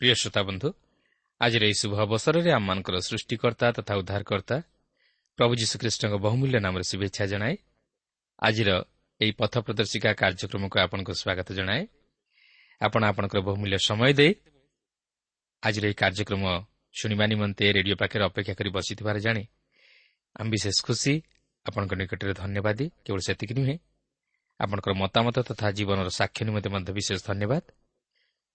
প্রিয় শ্রোতা বন্ধু ଆଜିର ଏହି ଶୁଭ ଅବସରରେ ଆମମାନଙ୍କର ସୃଷ୍ଟିକର୍ତ୍ତା ତଥା ଉଦ୍ଧାରକର୍ତ୍ତା ପ୍ରଭୁ ଯୀଶୁଖ୍ରୀଷ୍ଟଙ୍କ ବହୁମୂଲ୍ୟ ନାମରେ ଶୁଭେଚ୍ଛା ଜଣାଏ ଆଜିର ଏହି ପଥ ପ୍ରଦର୍ଶିକା କାର୍ଯ୍ୟକ୍ରମକୁ ଆପଣଙ୍କୁ ସ୍ୱାଗତ ଜଣାଏ ଆପଣ ଆପଣଙ୍କର ବହୁମୂଲ୍ୟ ସମୟ ଦେଇ ଆଜିର ଏହି କାର୍ଯ୍ୟକ୍ରମ ଶୁଣିବା ନିମନ୍ତେ ରେଡିଓ ପାଖରେ ଅପେକ୍ଷା କରି ବସିଥିବାର ଜାଣି ଆମେ ବିଶେଷ ଖୁସି ଆପଣଙ୍କ ନିକଟରେ ଧନ୍ୟବାଦୀ କେବଳ ସେତିକି ନୁହେଁ ଆପଣଙ୍କର ମତାମତ ତଥା ଜୀବନର ସାକ୍ଷ୍ୟ ନିମନ୍ତେ ମଧ୍ୟ ବିଶେଷ ଧନ୍ୟବାଦ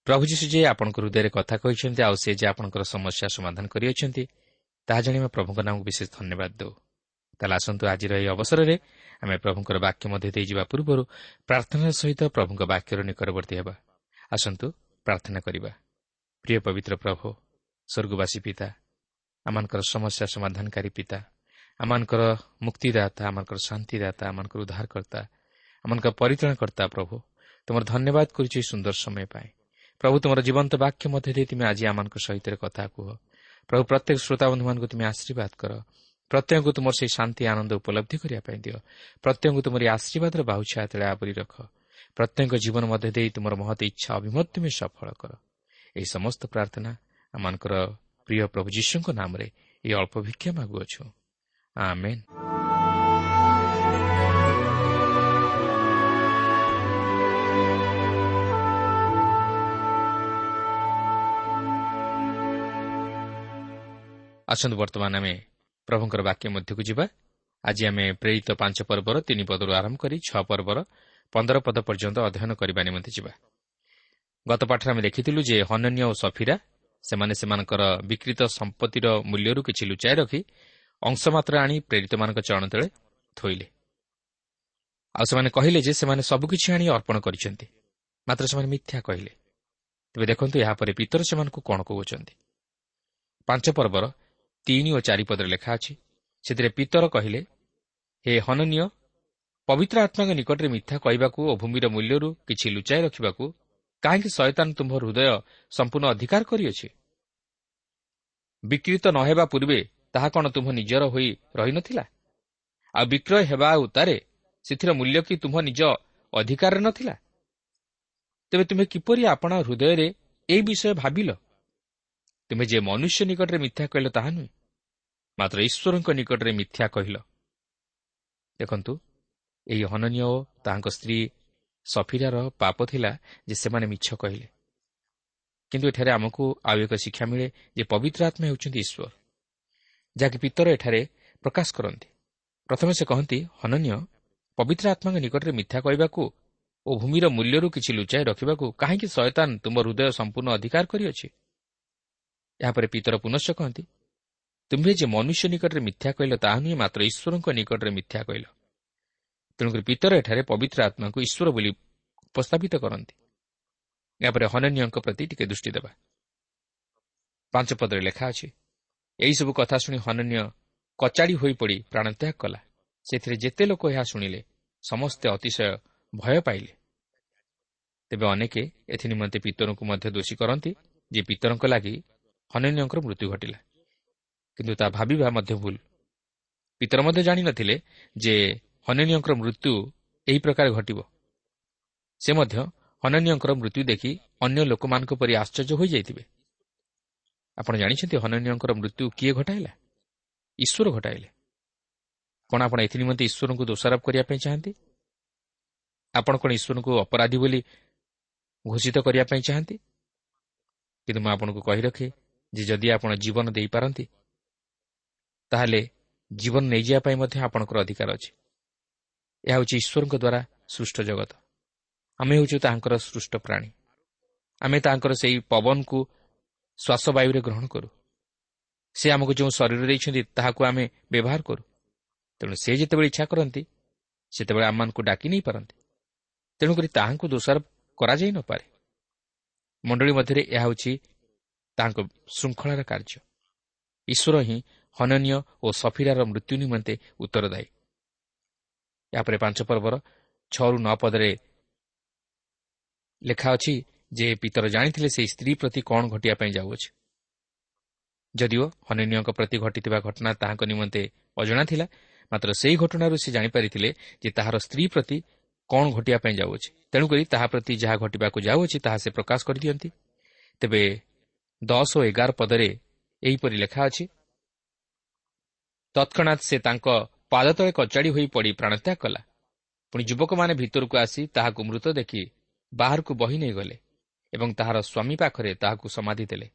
ପ୍ରଭୁ ଯୀଶୁ ଯେ ଆପଣଙ୍କ ହୃଦୟରେ କଥା କହିଛନ୍ତି ଆଉ ସେ ଯେ ଆପଣଙ୍କର ସମସ୍ୟା ସମାଧାନ କରିଅଛନ୍ତି ତାହା ଜାଣି ଆମେ ପ୍ରଭୁଙ୍କ ନାମକୁ ବିଶେଷ ଧନ୍ୟବାଦ ଦେଉ। ତାହେଲେ ଆସନ୍ତୁ ଆଜିର ଏହି ଅବସରରେ ଆମେ ପ୍ରଭୁଙ୍କର ବାକ୍ୟ ମଧ୍ୟ ଦେଇଯିବା ପୂର୍ବରୁ ପ୍ରାର୍ଥନାର ସହିତ ପ୍ରଭୁଙ୍କ ବାକ୍ୟର ନିକଟବର୍ତ୍ତୀ ହେବା। ଆସନ୍ତୁ ପ୍ରାର୍ଥନା କରିବା। ପ୍ରିୟ ପବିତ୍ର ପ୍ରଭୁ ସ୍ୱର୍ଗବାସୀ ପିତା ଆମମାନଙ୍କର ସମସ୍ୟା ସମାଧାନକାରୀ ପିତା ଆମମାନଙ୍କର ମୁକ୍ତିଦାତା ଆମମାନଙ୍କର ଶାନ୍ତିଦାତା ଆମମାନଙ୍କର ଉଦ୍ଧାରକର୍ତ୍ତା ଆମମାନଙ୍କର ପରିତ୍ରାଣକର୍ତ୍ତା ପ୍ରଭୁ ତୁମର ଧନ୍ୟବାଦ କରୁଛି ସୁନ୍ଦର ସମୟ ପାଇଁ। ପ୍ରଭୁ ତୁମର ଜୀବନ୍ତ ବାକ୍ୟ ମଧ୍ୟ ଦେଇ ତୁମେ ଆଜି ଆମମାନଙ୍କ ସହିତ କଥା କୁହ। ପ୍ରଭୁ ପ୍ରତ୍ୟେକ ଶ୍ରୋତାବନ୍ଧୁମାନଙ୍କୁ ତୁମେ ଆଶୀର୍ବାଦ କର। ପ୍ରତ୍ୟେକଙ୍କୁ ତୁମର ସେହି ଶାନ୍ତି ଆନନ୍ଦ ଉପଲବ୍ଧି କରିବା ପାଇଁ ଦିଅ। ପ୍ରତ୍ୟେକଙ୍କୁ ତୁମର ଆଶୀର୍ବାଦର ବାହୁଛା ତେଳେ ଆବରି ରଖ। ପ୍ରତ୍ୟେକ ଜୀବନ ମଧ୍ୟ ଦେଇ ତୁମର ମହତ ଇଚ୍ଛା ଅଭିମତ ତୁମେ ସଫଳ କର। ଏହି ସମସ୍ତ ପ୍ରାର୍ଥନା ଆମମାନଙ୍କର ପ୍ରିୟ ପ୍ରଭୁ ଯୀଶୁଙ୍କ ନାମରେ ଏହି ଅଳ୍ପ ଭିକ୍ଷା ମାଗୁଅଛୁ। ଆମେନ୍। ଆସନ୍ତୁ ବର୍ତ୍ତମାନ ଆମେ ପ୍ରଭୁଙ୍କର ବାକ୍ୟ ମଧ୍ୟକୁ ଯିବା। ଆଜି ଆମେ ପ୍ରେରିତ ପାଞ୍ଚ ପର୍ବର ତିନି ପଦରୁ ଆରମ୍ଭ କରି ଛଅ ପର୍ବର ପନ୍ଦର ପଦ ପର୍ଯ୍ୟନ୍ତ ଅଧ୍ୟୟନ କରିବା ନିମନ୍ତେ ଯିବା। ଗତ ପାଠରେ ଆମେ ଦେଖିଥିଲୁ ଯେ ହନନ୍ୟ ଓ ସଫିରା ସେମାନେ ସେମାନଙ୍କର ବିକ୍ରିତ ସମ୍ପତ୍ତିର ମୂଲ୍ୟରୁ କିଛି ଲୁଚାଇ ରଖି ଅଂଶମାତ୍ର ଆଣି ପ୍ରେରିତମାନଙ୍କ ଚରଣ ତଳେ ଥୋଇଲେ। ଆଉ ସେମାନେ କହିଲେ ଯେ ସେମାନେ ସବୁକିଛି ଆଣି ଅର୍ପଣ କରିଛନ୍ତି। ମାତ୍ର ସେମାନେ ମିଥ୍ୟା କହିଲେ। ତେବେ ଦେଖନ୍ତୁ ଏହାପରେ ପିତର ସେମାନଙ୍କୁ କ'ଣ କହୁଛନ୍ତି? ପାଞ୍ଚ ପର୍ବର ତିନି ଓ ଚାରି ପଦରେ ଲେଖା ଅଛି। ସେଥିରେ ପିତର କହିଲେ ହେ ହନନୀୟ ପବିତ୍ର ଆତ୍ମାଙ୍କ ନିକଟରେ ମିଥ୍ୟା କହିବାକୁ ଓ ଭୂମିର ମୂଲ୍ୟରୁ କିଛି ଲୁଚାଇ ରଖିବାକୁ କାହିଁକି ଶୟତାନ ତୁମ୍ଭ ହୃଦୟ ସମ୍ପୂର୍ଣ୍ଣ ଅଧିକାର କରିଅଛି? ବିକ୍ରିତ ନ ହେବା ପୂର୍ବେ ତାହା କ'ଣ ତୁମ୍ଭ ନିଜର ହୋଇ ରହିନଥିଲା? ଆଉ ବିକ୍ରୟ ହେବା ଉତ୍ତାରେ ସେଥିର ମୂଲ୍ୟ କି ତୁମ୍ଭ ନିଜ ଅଧିକାରରେ ନଥିଲା? ତେବେ ତୁମେ କିପରି ଆପଣା ହୃଦୟରେ ଏହି ବିଷୟ ଭାବିଲ? ତୁମେ ଯେ ମନୁଷ୍ୟ ନିକଟରେ ମିଥ୍ୟା କହିଲ ତାହା ନୁହେଁ। ମାତ୍ର ଈଶ୍ୱରଙ୍କ ନିକଟରେ ମିଥ୍ୟା କହିଲ। ଦେଖନ୍ତୁ ଏହି ହନନୀୟ ଓ ତାହାଙ୍କ ସ୍ତ୍ରୀ ସଫିରାର ପାପ ଥିଲା ଯେ ସେମାନେ ମିଛ କହିଲେ। କିନ୍ତୁ ଏଠାରେ ଆମକୁ ଆଉ ଏକ ଶିକ୍ଷା ମିଳେ ଯେ ପବିତ୍ର ଆତ୍ମା ହେଉଛନ୍ତି ଈଶ୍ୱର ଯାହାକି ପିତର ଏଠାରେ ପ୍ରକାଶ କରନ୍ତି। ପ୍ରଥମେ ସେ କହନ୍ତି ହନନୀୟ ପବିତ୍ର ଆତ୍ମାଙ୍କ ନିକଟରେ ମିଥ୍ୟା କହିବାକୁ ଓ ଭୂମିର ମୂଲ୍ୟରୁ କିଛି ଲୁଚାଇ ରଖିବାକୁ କାହିଁକି ଶୟତାନ ତୁମ ହୃଦୟ ସମ୍ପୂର୍ଣ୍ଣ ଅଧିକାର କରିଅଛି? ଏହାପରେ ପିତର ପୁନଶ୍ଚ କହନ୍ତି ତୁମ୍ଭେ ଯେ ମନୁଷ୍ୟ ନିକଟରେ ମିଥ୍ୟା କହିଲ ତାହା ନୁହେଁ ମାତ୍ର ଈଶ୍ୱରଙ୍କ ନିକଟରେ ମିଥ୍ୟା କହିଲ। ତେଣୁକରି ପିତର ଏଠାରେ ପବିତ୍ର ଆତ୍ମାକୁ ଈଶ୍ୱର ବୋଲି ଉପସ୍ଥାପିତ କରନ୍ତି। ଏହାପରେ ହନନୀୟଙ୍କ ପ୍ରତି ଟିକେ ଦୃଷ୍ଟି ଦେବା। ପାଞ୍ଚ ପଦରେ ଲେଖା ଅଛି ଏହିସବୁ କଥା ଶୁଣି ହନନୀୟ କଚାଡ଼ି ହୋଇପଡ଼ି ପ୍ରାଣତ୍ୟାଗ କଲା। ସେଥିରେ ଯେତେ ଲୋକ ଏହା ଶୁଣିଲେ ସମସ୍ତେ ଅତିଶୟ ଭୟ ପାଇଲେ। ତେବେ ଅନେକେ ଏଥି ନିମନ୍ତେ ପିତରଙ୍କୁ ମଧ୍ୟ ଦୋଷୀ କରନ୍ତି ଯେ ପିତରଙ୍କ ଲାଗି ହନନୀୟଙ୍କର ମୃତ୍ୟୁ ଘଟିଲା। କିନ୍ତୁ ତାହା ଭାବିବା ମଧ୍ୟ ଭୁଲ ପିତର ମଧ୍ୟ ଜାଣିନଥିଲେ ଯେ ହନନୀୟଙ୍କର ମୃତ୍ୟୁ ଏହି ପ୍ରକାର ଘଟିବ। ସେ ମଧ୍ୟ ହନନୀୟଙ୍କର ମୃତ୍ୟୁ ଦେଖି ଅନ୍ୟ ଲୋକମାନଙ୍କ ପରି ଆଶ୍ଚର୍ଯ୍ୟ ହୋଇଯାଇଥିବେ। ଆପଣ ଜାଣିଛନ୍ତି ହନନୀୟଙ୍କର ମୃତ୍ୟୁ କିଏ ଘଟାଇଲା? ଈଶ୍ୱର ଘଟାଇଲେ। କ'ଣ ଆପଣ ଏଥି ନିମନ୍ତେ ଈଶ୍ୱରଙ୍କୁ ଦୋଷାରୋପ କରିବା ପାଇଁ ଚାହାନ୍ତି? ଆପଣ କ'ଣ ଈଶ୍ୱରଙ୍କୁ ଅପରାଧୀ ବୋଲି ଘୋଷିତ କରିବା ପାଇଁ ଚାହାନ୍ତି? କିନ୍ତୁ ମୁଁ ଆପଣଙ୍କୁ କହି ରଖେ ଯେ ଯଦି ଆପଣ ଜୀବନ ଦେଇପାରନ୍ତି ତାହେଲେ ଜୀବନ ନେଇଯିବା ପାଇଁ ମଧ୍ୟ ଆପଣଙ୍କର ଅଧିକାର ଅଛି। ଏହା ହେଉଛି ଈଶ୍ୱରଙ୍କ ଦ୍ୱାରା ସୃଷ୍ଟ ଜଗତ। ଆମେ ହେଉଛୁ ତାହାଙ୍କର ସୃଷ୍ଟ ପ୍ରାଣୀ। ଆମେ ତାହାଙ୍କର ସେହି ପବନକୁ ଶ୍ୱାସବାୟୁରେ ଗ୍ରହଣ କରୁ। ସେ ଆମକୁ ଯେଉଁ ଶରୀର ଦେଇଛନ୍ତି ତାହାକୁ ଆମେ ବ୍ୟବହାର କରୁ। ତେଣୁ ସେ ଯେତେବେଳେ ଇଚ୍ଛା କରନ୍ତି ସେତେବେଳେ ଆମମାନଙ୍କୁ ଡାକି ନେଇପାରନ୍ତି ତେଣୁକରି ତାହାଙ୍କୁ ଦୋଷାରୋପ କରାଯାଇ ନପାରେ ମଣ୍ଡଳୀ ମଧ୍ୟରେ ଏହା ହେଉଛି ତାହାଙ୍କ ଶୃଙ୍ଖଳାର କାର୍ଯ୍ୟ। ଈଶ୍ୱର ହିଁ ହନନୀୟ ଓ ସଫିରାର ମୃତ୍ୟୁ ନିମନ୍ତେ ଉତ୍ତରଦାୟୀ ଏହାପରେ ପାଞ୍ଚ ପର୍ବର ଛଅରୁ ନଅ ପଦରେ ଲେଖା ଅଛି ଯେ ପିତର ଜାଣିଥିଲେ ସେହି ସ୍ତ୍ରୀ ପ୍ରତି କ'ଣ ଘଟିବା ପାଇଁ ଯାଉଅଛି। ଯଦିଓ ହନନୀୟଙ୍କ ପ୍ରତି ଘଟିଥିବା ଘଟଣା ତାହାଙ୍କ ନିମନ୍ତେ ଅଜଣା ଥିଲା ମାତ୍ର ସେହି ଘଟଣାରୁ ସେ ଜାଣିପାରିଥିଲେ ଯେ ତାହାର ସ୍ତ୍ରୀ ପ୍ରତି କ'ଣ ଘଟିବା ପାଇଁ ଯାଉଅଛି। ତେଣୁକରି ତାହା ପ୍ରତି ଯାହା ଘଟିବାକୁ ଯାଉଅଛି ତାହା ସେ ପ୍ରକାଶ କରିଦିଅନ୍ତି। ତେବେ ଦଶ ଓ ଏଗାର ପଦରେ ଏହିପରି ଲେଖା ଅଛି ତତ୍କ୍ଷଣାତ୍ ସେ ତାଙ୍କ ପାଦ ତଳେ କଚାଡ଼ି ହୋଇ ପଡ଼ି ପ୍ରାଣତ୍ୟାଗ କଲା। ପୁଣି ଯୁବକମାନେ ଭିତରକୁ ଆସି ତାହାକୁ ମୃତ ଦେଖି ବାହାରକୁ ବହି ନେଇଗଲେ ଏବଂ ତାହାର ସ୍ୱାମୀ ପାଖରେ ତାହାକୁ ସମାଧି ଦେଲେ।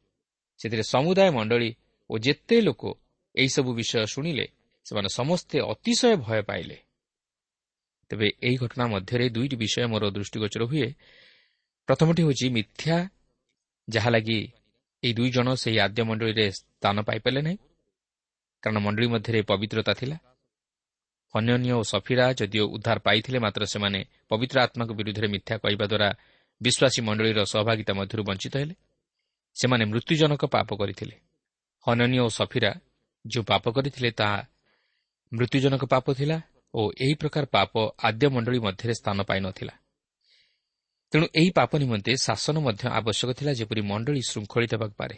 ସେଥିରେ ସମୁଦାୟ ମଣ୍ଡଳୀ ଓ ଯେତେ ଲୋକ ଏହିସବୁ ବିଷୟ ଶୁଣିଲେ ସେମାନେ ସମସ୍ତେ ଅତିଶୟ ଭୟ ପାଇଲେ। ତେବେ ଏହି ଘଟଣା ମଧ୍ୟରେ ଦୁଇଟି ବିଷୟ ମୋର ଦୃଷ୍ଟିଗୋଚର ହୁଏ। ପ୍ରଥମଟି ହେଉଛି ମିଥ୍ୟା ଯାହା ଲାଗି ଏହି ଦୁଇ ଜଣ ସେହି ଆଦ୍ୟ ମଣ୍ଡଳୀରେ ସ୍ଥାନ ପାଇପାରିଲେ ନାହିଁ। କାରଣ ମଣ୍ଡଳୀ ମଧ୍ୟରେ ପବିତ୍ରତା ଥିଲା। ଅନ୍ୟନ୍ୟ ଓ ସଫିରା ଯଦିଓ ଉଦ୍ଧାର ପାଇଥିଲେ ମାତ୍ର ସେମାନେ ପବିତ୍ର ଆତ୍ମାଙ୍କ ବିରୁଦ୍ଧରେ ମିଥ୍ୟା କହିବା ଦ୍ୱାରା ବିଶ୍ୱାସୀ ମଣ୍ଡଳୀର ସହଭାଗିତା ମଧ୍ୟରୁ ବଞ୍ଚିତ ହେଲେ। ସେମାନେ ମୃତ୍ୟୁଜନକ ପାପ କରିଥିଲେ। ହନନୀୟ ଓ ସଫିରା ଯେଉଁ ପାପ କରିଥିଲେ ତାହା ମୃତ୍ୟୁଜନକ ପାପ ଥିଲା ଓ ଏହି ପ୍ରକାର ପାପ ଆଦ୍ୟ ମଣ୍ଡଳୀ ମଧ୍ୟରେ ସ୍ଥାନ ପାଇନଥିଲା ତେଣୁ ଏହି ପାପ ନିମନ୍ତେ ଶାସନ ମଧ୍ୟ ଆବଶ୍ୟକ ଥିଲା ଯେପରି ମଣ୍ଡଳୀ ଶୃଙ୍ଖଳିତ ହେବାକୁ ପାରେ।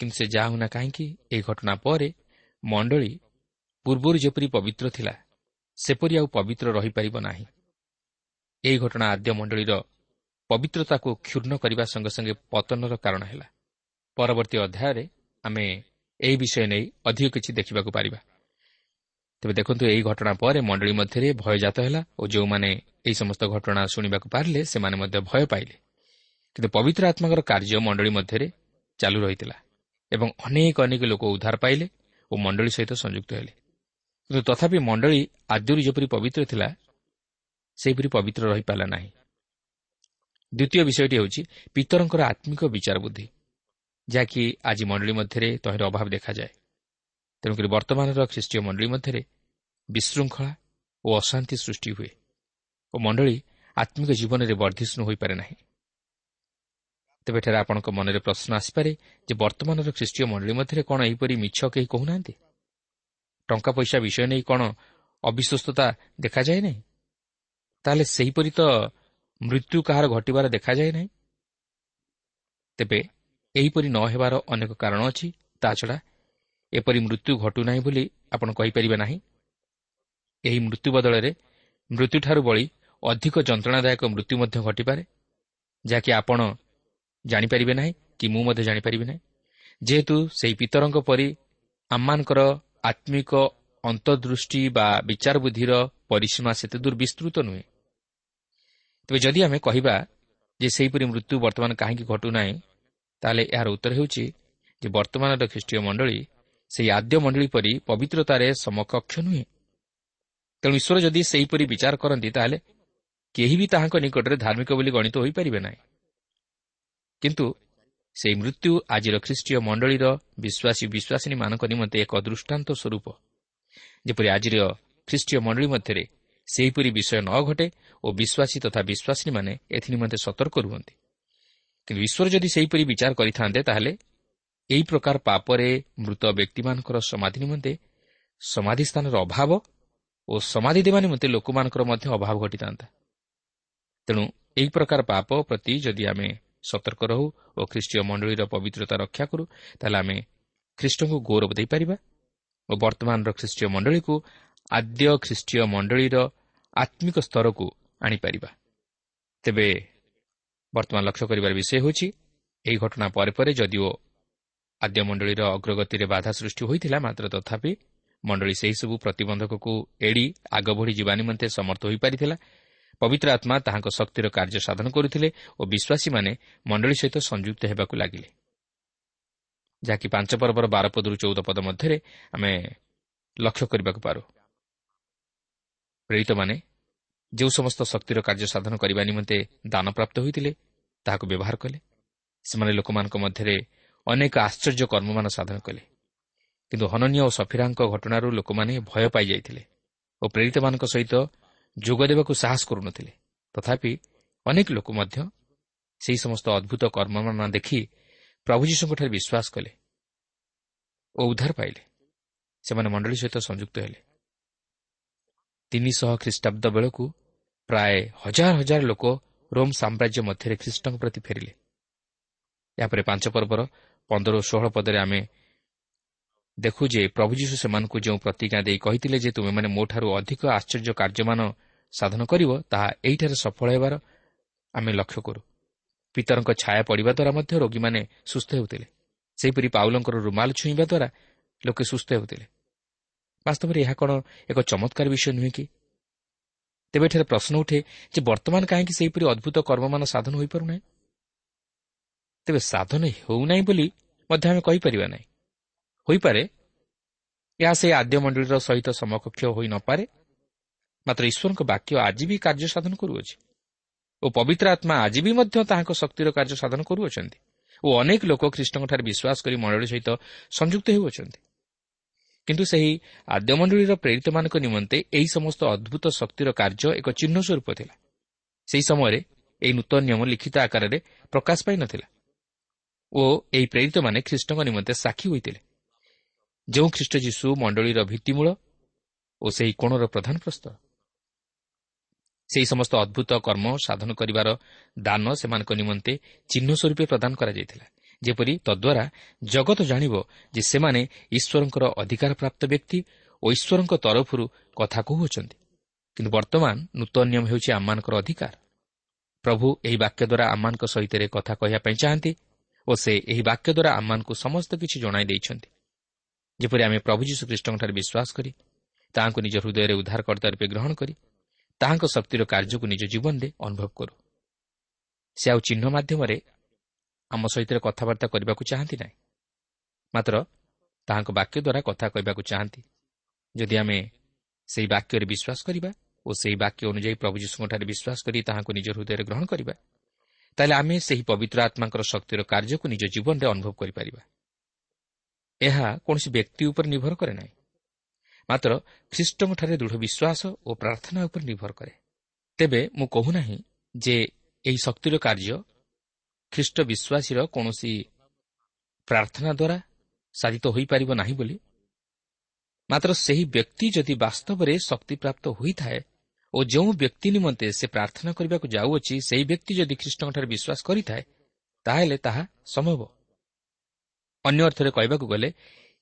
କିନ୍ତୁ ସେ ଯାହା ହେଉନା କାହିଁକି ଏହି ଘଟଣା ପରେ ମଣ୍ଡଳୀ ପୂର୍ବରୁ ଯେପରି ପବିତ୍ର ଥିଲା ସେପରି ଆଉ ପବିତ୍ର ରହିପାରିବ ନାହିଁ। ଏହି ଘଟଣା ଆଦ୍ୟ ମଣ୍ଡଳୀର ପବିତ୍ରତାକୁ କ୍ଷୁର୍ଣ୍ଣ କରିବା ସଙ୍ଗେ ସଙ୍ଗେ ପତନର କାରଣ ହେଲା। ପରବର୍ତ୍ତୀ ଅଧ୍ୟାୟରେ ଆମେ ଏହି ବିଷୟ ନେଇ ଅଧିକ କିଛି ଦେଖିବାକୁ ପାରିବା। ତେବେ ଦେଖନ୍ତୁ ଏହି ଘଟଣା ପରେ ମଣ୍ଡଳୀ ମଧ୍ୟରେ ଭୟଜାତ ହେଲା ଓ ଯେଉଁମାନେ ଏହି ସମସ୍ତ ଘଟଣା ଶୁଣିବାକୁ ପାରିଲେ ସେମାନେ ମଧ୍ୟ ଭୟ ପାଇଲେ। କିନ୍ତୁ ପବିତ୍ର ଆତ୍ମାଙ୍କର କାର୍ଯ୍ୟ ମଣ୍ଡଳୀ ମଧ୍ୟରେ ଚାଲୁ ରହିଥିଲା ଏବଂ ଅନେକ ଅନେକ ଲୋକ ଉଦ୍ଧାର ପାଇଲେ ଓ ମଣ୍ଡଳୀ ସହିତ ସଂଯୁକ୍ତ ହେଲେ। କିନ୍ତୁ ତଥାପି ମଣ୍ଡଳୀ ଆଦ୍ୟରୁ ଯେପରି ପବିତ୍ର ଥିଲା ସେହିପରି ପବିତ୍ର ରହିପାରିଲା ନାହିଁ। ଦ୍ୱିତୀୟ ବିଷୟଟି ହେଉଛି ପିତରଙ୍କର ଆତ୍ମିକ ବିଚାର ବୁଦ୍ଧି ଯାହାକି ଆଜି ମଣ୍ଡଳୀ ମଧ୍ୟରେ ତହିଁର ଅଭାବ ଦେଖାଯାଏ। ତେଣୁକରି ବର୍ତ୍ତମାନର ଖ୍ରୀଷ୍ଟୀୟ ମଣ୍ଡଳୀ ମଧ୍ୟରେ ବିଶୃଙ୍ଖଳା ଓ ଅଶାନ୍ତି ସୃଷ୍ଟି ହୁଏ ଓ ମଣ୍ଡଳୀ ଆତ୍ମିକ ଜୀବନରେ ବର୍ଦ୍ଧିଷ୍ଣୁ ହୋଇପାରେ ନାହିଁ। ତେବେ ଏଠାରେ ଆପଣଙ୍କ ମନରେ ପ୍ରଶ୍ନ ଆସିପାରେ ଯେ ବର୍ତ୍ତମାନର ଖ୍ରୀଷ୍ଟୀୟ ମଣ୍ଡଳୀ ମଧ୍ୟରେ କ'ଣ ଏହିପରି ମିଛ କେହି କହୁନାହାନ୍ତି? ଟଙ୍କା ପଇସା ବିଷୟ ନେଇ କ'ଣ ଅବିଶ୍ୱସ୍ତତା ଦେଖାଯାଏ ନାହିଁ? ତାହେଲେ ସେହିପରି ତ ମୃତ୍ୟୁ କାହାର ଘଟିବାର ଦେଖାଯାଏ ନାହିଁ? ତେବେ ଏହିପରି ନ ହେବାର ଅନେକ କାରଣ ଅଛି ତାଛଡ଼ା ଏପରି ମୃତ୍ୟୁ ଘଟୁନାହିଁ ବୋଲି ଆପଣ କହିପାରିବେ ନାହିଁ। ଏହି ମୃତ୍ୟୁ ବଦଳରେ ମୃତ୍ୟୁଠାରୁ ବଳି ଅଧିକ ଯନ୍ତ୍ରଣାଦାୟକ ମୃତ୍ୟୁ ମଧ୍ୟ ଘଟିପାରେ ଯାହାକି ଆପଣ ଜାଣିପାରିବେ ନାହିଁ କି ମୁଁ ମଧ୍ୟ ଜାଣିପାରିବି ନାହିଁ। ଯେହେତୁ ସେହି ପିତରଙ୍କ ପରି ଆମମାନଙ୍କର ଆତ୍ମିକ ଅନ୍ତର୍ଦୃଷ୍ଟି ବା ବିଚାର ବୁଦ୍ଧିର ପରିସୀମା ସେତେ ଦୂର ବିସ୍ତୃତ ନୁହେଁ। ତେବେ ଯଦି ଆମେ କହିବା ଯେ ସେହିପରି ମୃତ୍ୟୁ ବର୍ତ୍ତମାନ କାହିଁକି ଘଟୁନାହିଁ ତାହେଲେ ଏହାର ଉତ୍ତର ହେଉଛି ଯେ ବର୍ତ୍ତମାନର ଖ୍ରୀଷ୍ଟୀୟ ମଣ୍ଡଳୀ ସେହି ଆଦ୍ୟ ମଣ୍ଡଳୀ ପରି ପବିତ୍ରତାରେ ସମକକ୍ଷ ନୁହେଁ। ତେଣୁ ଈଶ୍ୱର ଯଦି ସେହିପରି ବିଚାର କରନ୍ତି ତାହେଲେ କେହି ବି ତାହାଙ୍କ ନିକଟରେ ଧାର୍ମିକ ବୋଲି ଗଣିତ ହୋଇପାରିବେ ନାହିଁ। କିନ୍ତୁ ସେହି ମୃତ୍ୟୁ ଆଜିର ଖ୍ରୀଷ୍ଟୀୟ ମଣ୍ଡଳୀର ବିଶ୍ୱାସୀ ବିଶ୍ୱାସିନୀମାନଙ୍କ ନିମନ୍ତେ ଏକ ଦୃଷ୍ଟାନ୍ତ ସ୍ୱରୂପ ଯେପରି ଆଜିର ଖ୍ରୀଷ୍ଟୀୟ ମଣ୍ଡଳୀ ମଧ୍ୟରେ ସେହିପରି ବିଷୟ ନ ଘଟେ ଓ ବିଶ୍ୱାସୀ ତଥା ବିଶ୍ୱାସିନୀମାନେ ଏଥି ନିମନ୍ତେ ସତର୍କ ରୁହନ୍ତି କିନ୍ତୁ ଈଶ୍ୱର ଯଦି ସେହିପରି ବିଚାର କରିଥାନ୍ତେ ତାହେଲେ ଏହି ପ୍ରକାର ପାପରେ ମୃତ ବ୍ୟକ୍ତିମାନଙ୍କର ସମାଧି ନିମନ୍ତେ ସମାଧି ସ୍ଥାନର ଅଭାବ ଓ ସମାଧି ଦେବା ନିମନ୍ତେ ଲୋକମାନଙ୍କର ମଧ୍ୟ ଅଭାବ ଘଟିଥାନ୍ତା ତେଣୁ ଏହି ପ୍ରକାର ପାପ ପ୍ରତି ଯଦି ଆମେ ସତର୍କ ରହୁ ଓ ଖ୍ରୀଷ୍ଟୀୟ ମଣ୍ଡଳୀର ପବିତ୍ରତା ରକ୍ଷା କରୁ ତାହେଲେ ଆମେ ଖ୍ରୀଷ୍ଟଙ୍କୁ ଗୌରବ ଦେଇପାରିବା। ଓ ବର୍ତ୍ତମାନର ଖ୍ରୀଷ୍ଟୀୟ ମଣ୍ଡଳୀକୁ ଆଦ୍ୟ ଖ୍ରୀଷ୍ଟୀୟ ମଣ୍ଡଳୀର ଆତ୍ମିକ ସ୍ତରକୁ ଆଣିପାରିବା। ତେବେ ବର୍ତ୍ତମାନ ଲକ୍ଷ୍ୟ କରିବାର ବିଷୟ ହେଉଛି ଏହି ଘଟଣା ପରେ ପରେ ଯଦିଓ ଆଦ୍ୟ ମଣ୍ଡଳୀର ଅଗ୍ରଗତିରେ ବାଧା ସୃଷ୍ଟି ହୋଇଥିଲା ମାତ୍ର ତଥାପି ମଣ୍ଡଳୀ ସେହିସବୁ ପ୍ରତିବନ୍ଧକକୁ ଏଡ଼ି ଆଗ ବଢ଼ି ଯିବା ନିମନ୍ତେ ସମର୍ଥ ହୋଇପାରିଥିଲା ପବିତ୍ର ଆତ୍ମା ତାହାଙ୍କ ଶକ୍ତିର କାର୍ଯ୍ୟ ସାଧନ କରୁଥିଲେ ଓ ବିଶ୍ୱାସୀମାନେ ମଣ୍ଡଳୀ ସହିତ ସଂଯୁକ୍ତ ହେବାକୁ ଲାଗିଲେ। ଯାହାକି ପାଞ୍ଚ ପର୍ବର ବାର ପଦରୁ ଚଉଦ ପଦ ମଧ୍ୟରେ ଆମେ ଲକ୍ଷ୍ୟ କରିବାକୁ ପାରୁ। ପ୍ରେରିତମାନେ ଯେଉଁ ସମସ୍ତ ଶକ୍ତିର କାର୍ଯ୍ୟ ସାଧନ କରିବା ନିମନ୍ତେ ଦାନପ୍ରାପ୍ତ ହୋଇଥିଲେ ତାହାକୁ ବ୍ୟବହାର କଲେ। ସେମାନେ ଲୋକମାନଙ୍କ ମଧ୍ୟରେ ଅନେକ ଆଶ୍ଚର୍ଯ୍ୟ କର୍ମମାନ ସାଧନ କଲେ। କିନ୍ତୁ ହନନୀୟ ଓ ସଫିରାଙ୍କ ଘଟଣାରୁ ଲୋକମାନେ ଭୟ ପାଇଯାଇଥିଲେ ଓ ପ୍ରେରିତମାନଙ୍କ ସହିତ ଯୋଗ ଦେବାକୁ ସାହସ କରୁନଥିଲେ। ତଥାପି ଅନେକ ଲୋକ ମଧ୍ୟ ସେହି ସମସ୍ତ ଅଦ୍ଭୁତ କର୍ମମାନ ଦେଖି ପ୍ରଭୁ ଯୀଶୁଙ୍କଠାରେ ବିଶ୍ୱାସ କଲେ ଓ ଉଦ୍ଧାର ପାଇଲେ। ସେମାନେ ମଣ୍ଡଳୀ ସହିତ ସଂଯୁକ୍ତ ହେଲେ। ତିନିଶହ ଖ୍ରୀଷ୍ଟାବ୍ଦ ବେଳକୁ ପ୍ରାୟ ହଜାର ହଜାର ଲୋକ ରୋମ୍ ସାମ୍ରାଜ୍ୟ ମଧ୍ୟରେ ଖ୍ରୀଷ୍ଟଙ୍କ ପ୍ରତି ଫେରିଲେ। ଏହାପରେ ପାଞ୍ଚ ପର୍ବର ପନ୍ଦର ଓ ଷୋହଳ ପଦରେ ଆମେ ଦେଖୁ ଯେ ପ୍ରଭୁ ଯୀଶୁ ସେମାନଙ୍କୁ ଯେଉଁ ପ୍ରତିଜ୍ଞା ଦେଇ କହିଥିଲେ ଯେ ତୁମେମାନେ ମୋଠାରୁ ଅଧିକ ଆଶ୍ଚର୍ଯ୍ୟ କାର୍ଯ୍ୟମାନ ସାଧନ କରିବ ତାହା ଏହିଠାରେ ସଫଳ ହେବାର ଆମେ ଲକ୍ଷ୍ୟ କରୁ। ପିତରଙ୍କ ଛାୟା ପଡ଼ିବା ଦ୍ୱାରା ମଧ୍ୟ ରୋଗୀମାନେ ସୁସ୍ଥ ହେଉଥିଲେ। ସେହିପରି ପାଉଲଙ୍କର ରୁମାଲ ଛୁଇଁବା ଦ୍ୱାରା ଲୋକେ ସୁସ୍ଥ ହେଉଥିଲେ। ବାସ୍ତବରେ ଏହା କ'ଣ ଏକ ଚମତ୍କାର ବିଷୟ ନୁହେଁ କି? ତେବେ ଏଠାରେ ପ୍ରଶ୍ନ ଉଠେ ଯେ ବର୍ତ୍ତମାନ କାହିଁକି ସେହିପରି ଅଦ୍ଭୁତ କର୍ମମାନ ସାଧନ ହୋଇପାରୁନାହିଁ? ତେବେ ସାଧନ ହେଉନାହିଁ ବୋଲି ମଧ୍ୟ ଆମେ କହିପାରିବା ନାହିଁ। ହୋଇପାରେ? ଏହା ସେହି ଆଦ୍ୟ ମଣ୍ଡଳୀର ସହିତ ସମକକ୍ଷ ହୋଇନପାରେ ମାତ୍ର ଈଶ୍ୱରଙ୍କ ବାକ୍ୟ ଆଜି ବି କାର୍ଯ୍ୟ ସାଧନ କରୁଅଛି। ଓ ପବିତ୍ର ଆତ୍ମା ଆଜି ବି ମଧ୍ୟ ତାହାଙ୍କ ଶକ୍ତିର କାର୍ଯ୍ୟ ସାଧନ କରୁଅଛନ୍ତି ଓ ଅନେକ ଲୋକ ଖ୍ରୀଷ୍ଟଙ୍କଠାରେ ବିଶ୍ୱାସ କରି ମଣ୍ଡଳୀ ସହିତ ସଂଯୁକ୍ତ ହେଉଅଛନ୍ତି। କିନ୍ତୁ ସେହି ଆଦ୍ୟମଣ୍ଡଳୀର ପ୍ରେରିତମାନଙ୍କ ନିମନ୍ତେ ଏହି ସମସ୍ତ ଅଦ୍ଭୁତ ଶକ୍ତିର କାର୍ଯ୍ୟ ଏକ ଚିହ୍ନ ସ୍ୱରୂପ ଥିଲା। ସେହି ସମୟରେ ଏହି ନୂତନ ନିୟମ ଲିଖିତ ଆକାରରେ ପ୍ରକାଶ ପାଇନଥିଲା ଓ ଏହି ପ୍ରେରିତମାନେ ଖ୍ରୀଷ୍ଟଙ୍କ ନିମନ୍ତେ ସାକ୍ଷୀ ହୋଇଥିଲେ। ଯେଉଁ ଖ୍ରୀଷ୍ଟ ଯୀଶୁ ମଣ୍ଡଳୀର ଭିତ୍ତିମୂଳ ଓ ସେହି କୋଣର ପ୍ରଧାନ ପ୍ରସ୍ତର ସେହି ସମସ୍ତ ଅଦ୍ଭୁତ କର୍ମ ସାଧନ କରିବାର ଦାନ ସେମାନଙ୍କ ନିମନ୍ତେ ଚିହ୍ନ ସ୍ୱରୂପେ ପ୍ରଦାନ କରାଯାଇଥିଲା ଯେପରି ତଦ୍ୱାରା ଜଗତ ଜାଣିବ ଯେ ସେମାନେ ଈଶ୍ୱରଙ୍କର ଅଧିକାରପ୍ରାପ୍ତ ବ୍ୟକ୍ତି ଓ ଈଶ୍ୱରଙ୍କ ତରଫରୁ କଥା କହୁଅଛନ୍ତି। କିନ୍ତୁ ବର୍ତ୍ତମାନ ନୂତନ ନିୟମ ହେଉଛି ଆମମାନଙ୍କର ଅଧିକାର। ପ୍ରଭୁ ଏହି ବାକ୍ୟ ଦ୍ୱାରା ଆମମାନଙ୍କ ସହିତ କଥା କହିବା ପାଇଁ ଚାହାନ୍ତି ଓ ସେ ଏହି ବାକ୍ୟ ଦ୍ୱାରା ଆମମାନଙ୍କୁ ସମସ୍ତ କିଛି ଜଣାଇ ଦେଇଛନ୍ତି। ଯେପରି ଆମେ ପ୍ରଭୁ ଯୀଶୁଖ୍ରୀଷ୍ଟଙ୍କଠାରେ ବିଶ୍ୱାସ କରି ତାହାଙ୍କୁ ନିଜ ହୃଦୟରେ ଉଦ୍ଧାରକର୍ତ୍ତା ରୂପେ ଗ୍ରହଣ କରି ତାହାଙ୍କ ଶକ୍ତିର କାର୍ଯ୍ୟକୁ ନିଜ ଜୀବନରେ ଅନୁଭବ କରୁ। ସେ ଆଉ ଚିହ୍ନ ମାଧ୍ୟମରେ ଆମ ସହିତ କଥାବାର୍ତ୍ତା କରିବାକୁ ଚାହାନ୍ତି ନାହିଁ। ମାତ୍ର ତାହାଙ୍କ ବାକ୍ୟ ଦ୍ୱାରା କଥା କହିବାକୁ ଚାହାନ୍ତି। ଯଦି ଆମେ ସେହି ବାକ୍ୟରେ ବିଶ୍ୱାସ କରିବା ଓ ସେହି ବାକ୍ୟ ଅନୁଯାୟୀ ପ୍ରଭୁ ଯୀଶୁଙ୍କଠାରେ ବିଶ୍ୱାସ କରି ତାହାଙ୍କୁ ନିଜ ହୃଦୟରେ ଗ୍ରହଣ କରିବା ତାହେଲେ ଆମେ ସେହି ପବିତ୍ର ଆତ୍ମାଙ୍କର ଶକ୍ତିର କାର୍ଯ୍ୟକୁ ନିଜ ଜୀବନରେ ଅନୁଭବ କରିପାରିବା। ଏହା କୌଣସି ବ୍ୟକ୍ତି ଉପରେ ନିର୍ଭର କରେ ନାହିଁ। ମାତ୍ର ଖ୍ରୀଷ୍ଟଙ୍କଠାରେ ଦୃଢ଼ ବିଶ୍ୱାସ ଓ ପ୍ରାର୍ଥନା ଉପରେ ନିର୍ଭର କରେ। ତେବେ ମୁଁ କହୁନାହିଁ ଯେ ଏହି ଶକ୍ତିର କାର୍ଯ୍ୟ ଖ୍ରୀଷ୍ଟ ବିଶ୍ୱାସୀର କୌଣସି ପ୍ରାର୍ଥନା ଦ୍ୱାରା ସାଧିତ ହୋଇପାରିବ ନାହିଁ ବୋଲି। ମାତ୍ର ସେହି ବ୍ୟକ୍ତି ଯଦି ବାସ୍ତବରେ ଶକ୍ତିପ୍ରାପ୍ତ ହୋଇଥାଏ ଓ ଯେଉଁ ବ୍ୟକ୍ତି ନିମନ୍ତେ ସେ ପ୍ରାର୍ଥନା କରିବାକୁ ଯାଉଅଛି ସେହି ବ୍ୟକ୍ତି ଯଦି ଖ୍ରୀଷ୍ଟଙ୍କଠାରେ ବିଶ୍ୱାସ କରିଥାଏ ତାହେଲେ ତାହା ସମ୍ଭବ। ଅନ୍ୟ ଅର୍ଥରେ କହିବାକୁ ଗଲେ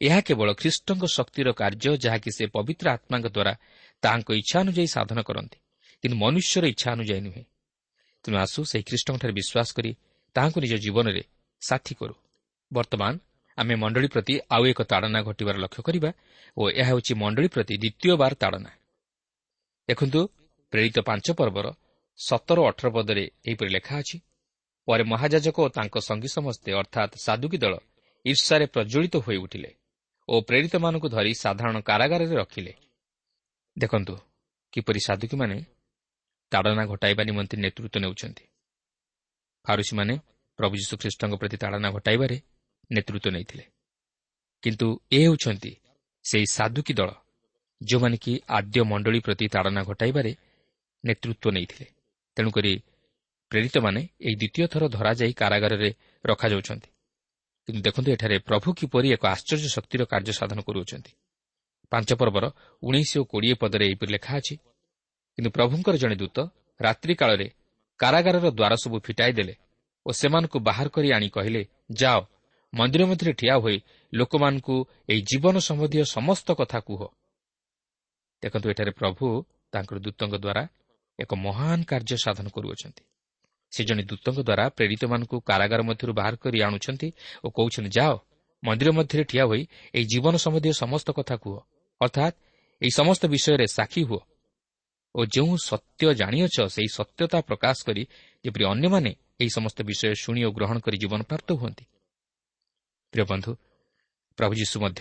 ଏହା କେବଳ ଖ୍ରୀଷ୍ଟଙ୍କ ଶକ୍ତିର କାର୍ଯ୍ୟ ଯାହାକି ସେ ପବିତ୍ର ଆତ୍ମାଙ୍କ ଦ୍ୱାରା ତାହାଙ୍କ ଇଚ୍ଛା ଅନୁଯାୟୀ ସାଧନ କରନ୍ତି କିନ୍ତୁ ମନୁଷ୍ୟର ଇଚ୍ଛା ଅନୁଯାୟୀ ନୁହେଁ। ତେଣୁ ଆସୁ ସେହି ଖ୍ରୀଷ୍ଟଙ୍କଠାରେ ବିଶ୍ୱାସ କରି ତାହାଙ୍କୁ ନିଜ ଜୀବନରେ ସାଥୀ କରୁ। ବର୍ତ୍ତମାନ ଆମେ ମଣ୍ଡଳୀ ପ୍ରତି ଆଉ ଏକ ତାଡ଼ନା ଘଟିବାର ଲକ୍ଷ୍ୟ କରିବା ଓ ଏହା ହେଉଛି ମଣ୍ଡଳୀ ପ୍ରତି ଦ୍ୱିତୀୟବାର ତାଡ଼ନା। ଦେଖନ୍ତୁ ପ୍ରେରିତ ପାଞ୍ଚ ପର୍ବର ସତର ଅଠର ପଦରେ ଏହିପରି ଲେଖା ଅଛି ପରେ ମହାଯାଜକ ଓ ତାଙ୍କ ସଙ୍ଗୀ ସମସ୍ତେ ଅର୍ଥାତ୍ ସାଧୁକୀ ଦଳ ଈର୍ଷାରେ ପ୍ରଜ୍ୱଳିତ ହୋଇ ଉଠିଲେ ଓ ପ୍ରେରିତମାନଙ୍କୁ ଧରି ସାଧାରଣ କାରାଗାରରେ ରଖିଲେ। ଦେଖନ୍ତୁ କିପରି ସାଧୁକୀମାନେ ତାଡ଼ନା ଘଟାଇବା ନିମନ୍ତେ ନେତୃତ୍ୱ ନେଉଛନ୍ତି। ଫାରୁସୀମାନେ ପ୍ରଭୁ ଯୀଶୁଖ୍ରୀଷ୍ଟଙ୍କ ପ୍ରତି ତାଡ଼ନା ଘଟାଇବାରେ ନେତୃତ୍ୱ ନେଇଥିଲେ। କିନ୍ତୁ ଏ ହେଉଛନ୍ତି ସେହି ସାଧୁକୀ ଦଳ ଯେଉଁମାନେ କି ଆଦ୍ୟ ମଣ୍ଡଳୀ ପ୍ରତି ତାଡ଼ନା ଘଟାଇବାରେ ନେତୃତ୍ୱ ନେଇଥିଲେ। ତେଣୁକରି ପ୍ରେରିତମାନେ ଏହି ଦ୍ୱିତୀୟ ଥର ଧରାଯାଇ କାରାଗାରରେ ରଖାଯାଉଛନ୍ତି। କିନ୍ତୁ ଦେଖନ୍ତୁ ଏଠାରେ ପ୍ରଭୁ କିପରି ଏକ ଆଶ୍ଚର୍ଯ୍ୟ ଶକ୍ତିର କାର୍ଯ୍ୟ ସାଧନ କରୁଅଛନ୍ତି। ପାଞ୍ଚ ପର୍ବର ଉଣେଇଶ ଓ କୋଡ଼ିଏ ପଦରେ ଏହିପରି ଲେଖା ଅଛି କିନ୍ତୁ ପ୍ରଭୁଙ୍କର ଜଣେ ଦୂତ ରାତ୍ରି କାଳରେ କାରାଗାରର ଦ୍ୱାର ସବୁ ଫିଟାଇ ଦେଲେ ଓ ସେମାନଙ୍କୁ ବାହାର କରି ଆଣି କହିଲେ ଯାଅ ମନ୍ଦିର ମଧ୍ୟରେ ଠିଆ ହୋଇ ଲୋକମାନଙ୍କୁ ଏହି ଜୀବନ ସମ୍ବନ୍ଧୀୟ ସମସ୍ତ କଥା କୁହ। ଦେଖନ୍ତୁ ଏଠାରେ ପ୍ରଭୁ ତାଙ୍କର ଦୂତଙ୍କ ଦ୍ୱାରା ଏକ ମହାନ କାର୍ଯ୍ୟ ସାଧନ କରୁଅଛନ୍ତି। ସେ ଜଣେ ଦୂତଙ୍କ ଦ୍ୱାରା ପ୍ରେରିତମାନଙ୍କୁ କାରାଗାର ମଧ୍ୟରୁ ବାହାର କରି ଆଣୁଛନ୍ତି ଓ କହୁଛନ୍ତି ଯାଅ ମନ୍ଦିର ମଧ୍ୟରେ ଠିଆ ହୋଇ ଏହି ଜୀବନ ସମ୍ବନ୍ଧୀୟ ସମସ୍ତ କଥା କୁହ। ଅର୍ଥାତ୍ ଏହି ସମସ୍ତ ବିଷୟରେ ସାକ୍ଷୀ ହୁଅ। ଓ ଯେଉଁ ସତ୍ୟ ଜାଣିଅଛ ସେହି ସତ୍ୟତା ପ୍ରକାଶ କରି ଯେପରି ଅନ୍ୟମାନେ ଏହି ସମସ୍ତ ବିଷୟ ଶୁଣି ଓ ଗ୍ରହଣ କରି ଜୀବନ ପ୍ରାପ୍ତ ହୁଅନ୍ତି। ପ୍ରିୟ ବନ୍ଧୁ ପ୍ରଭୁ ଯୀଶୁ ମଧ୍ୟ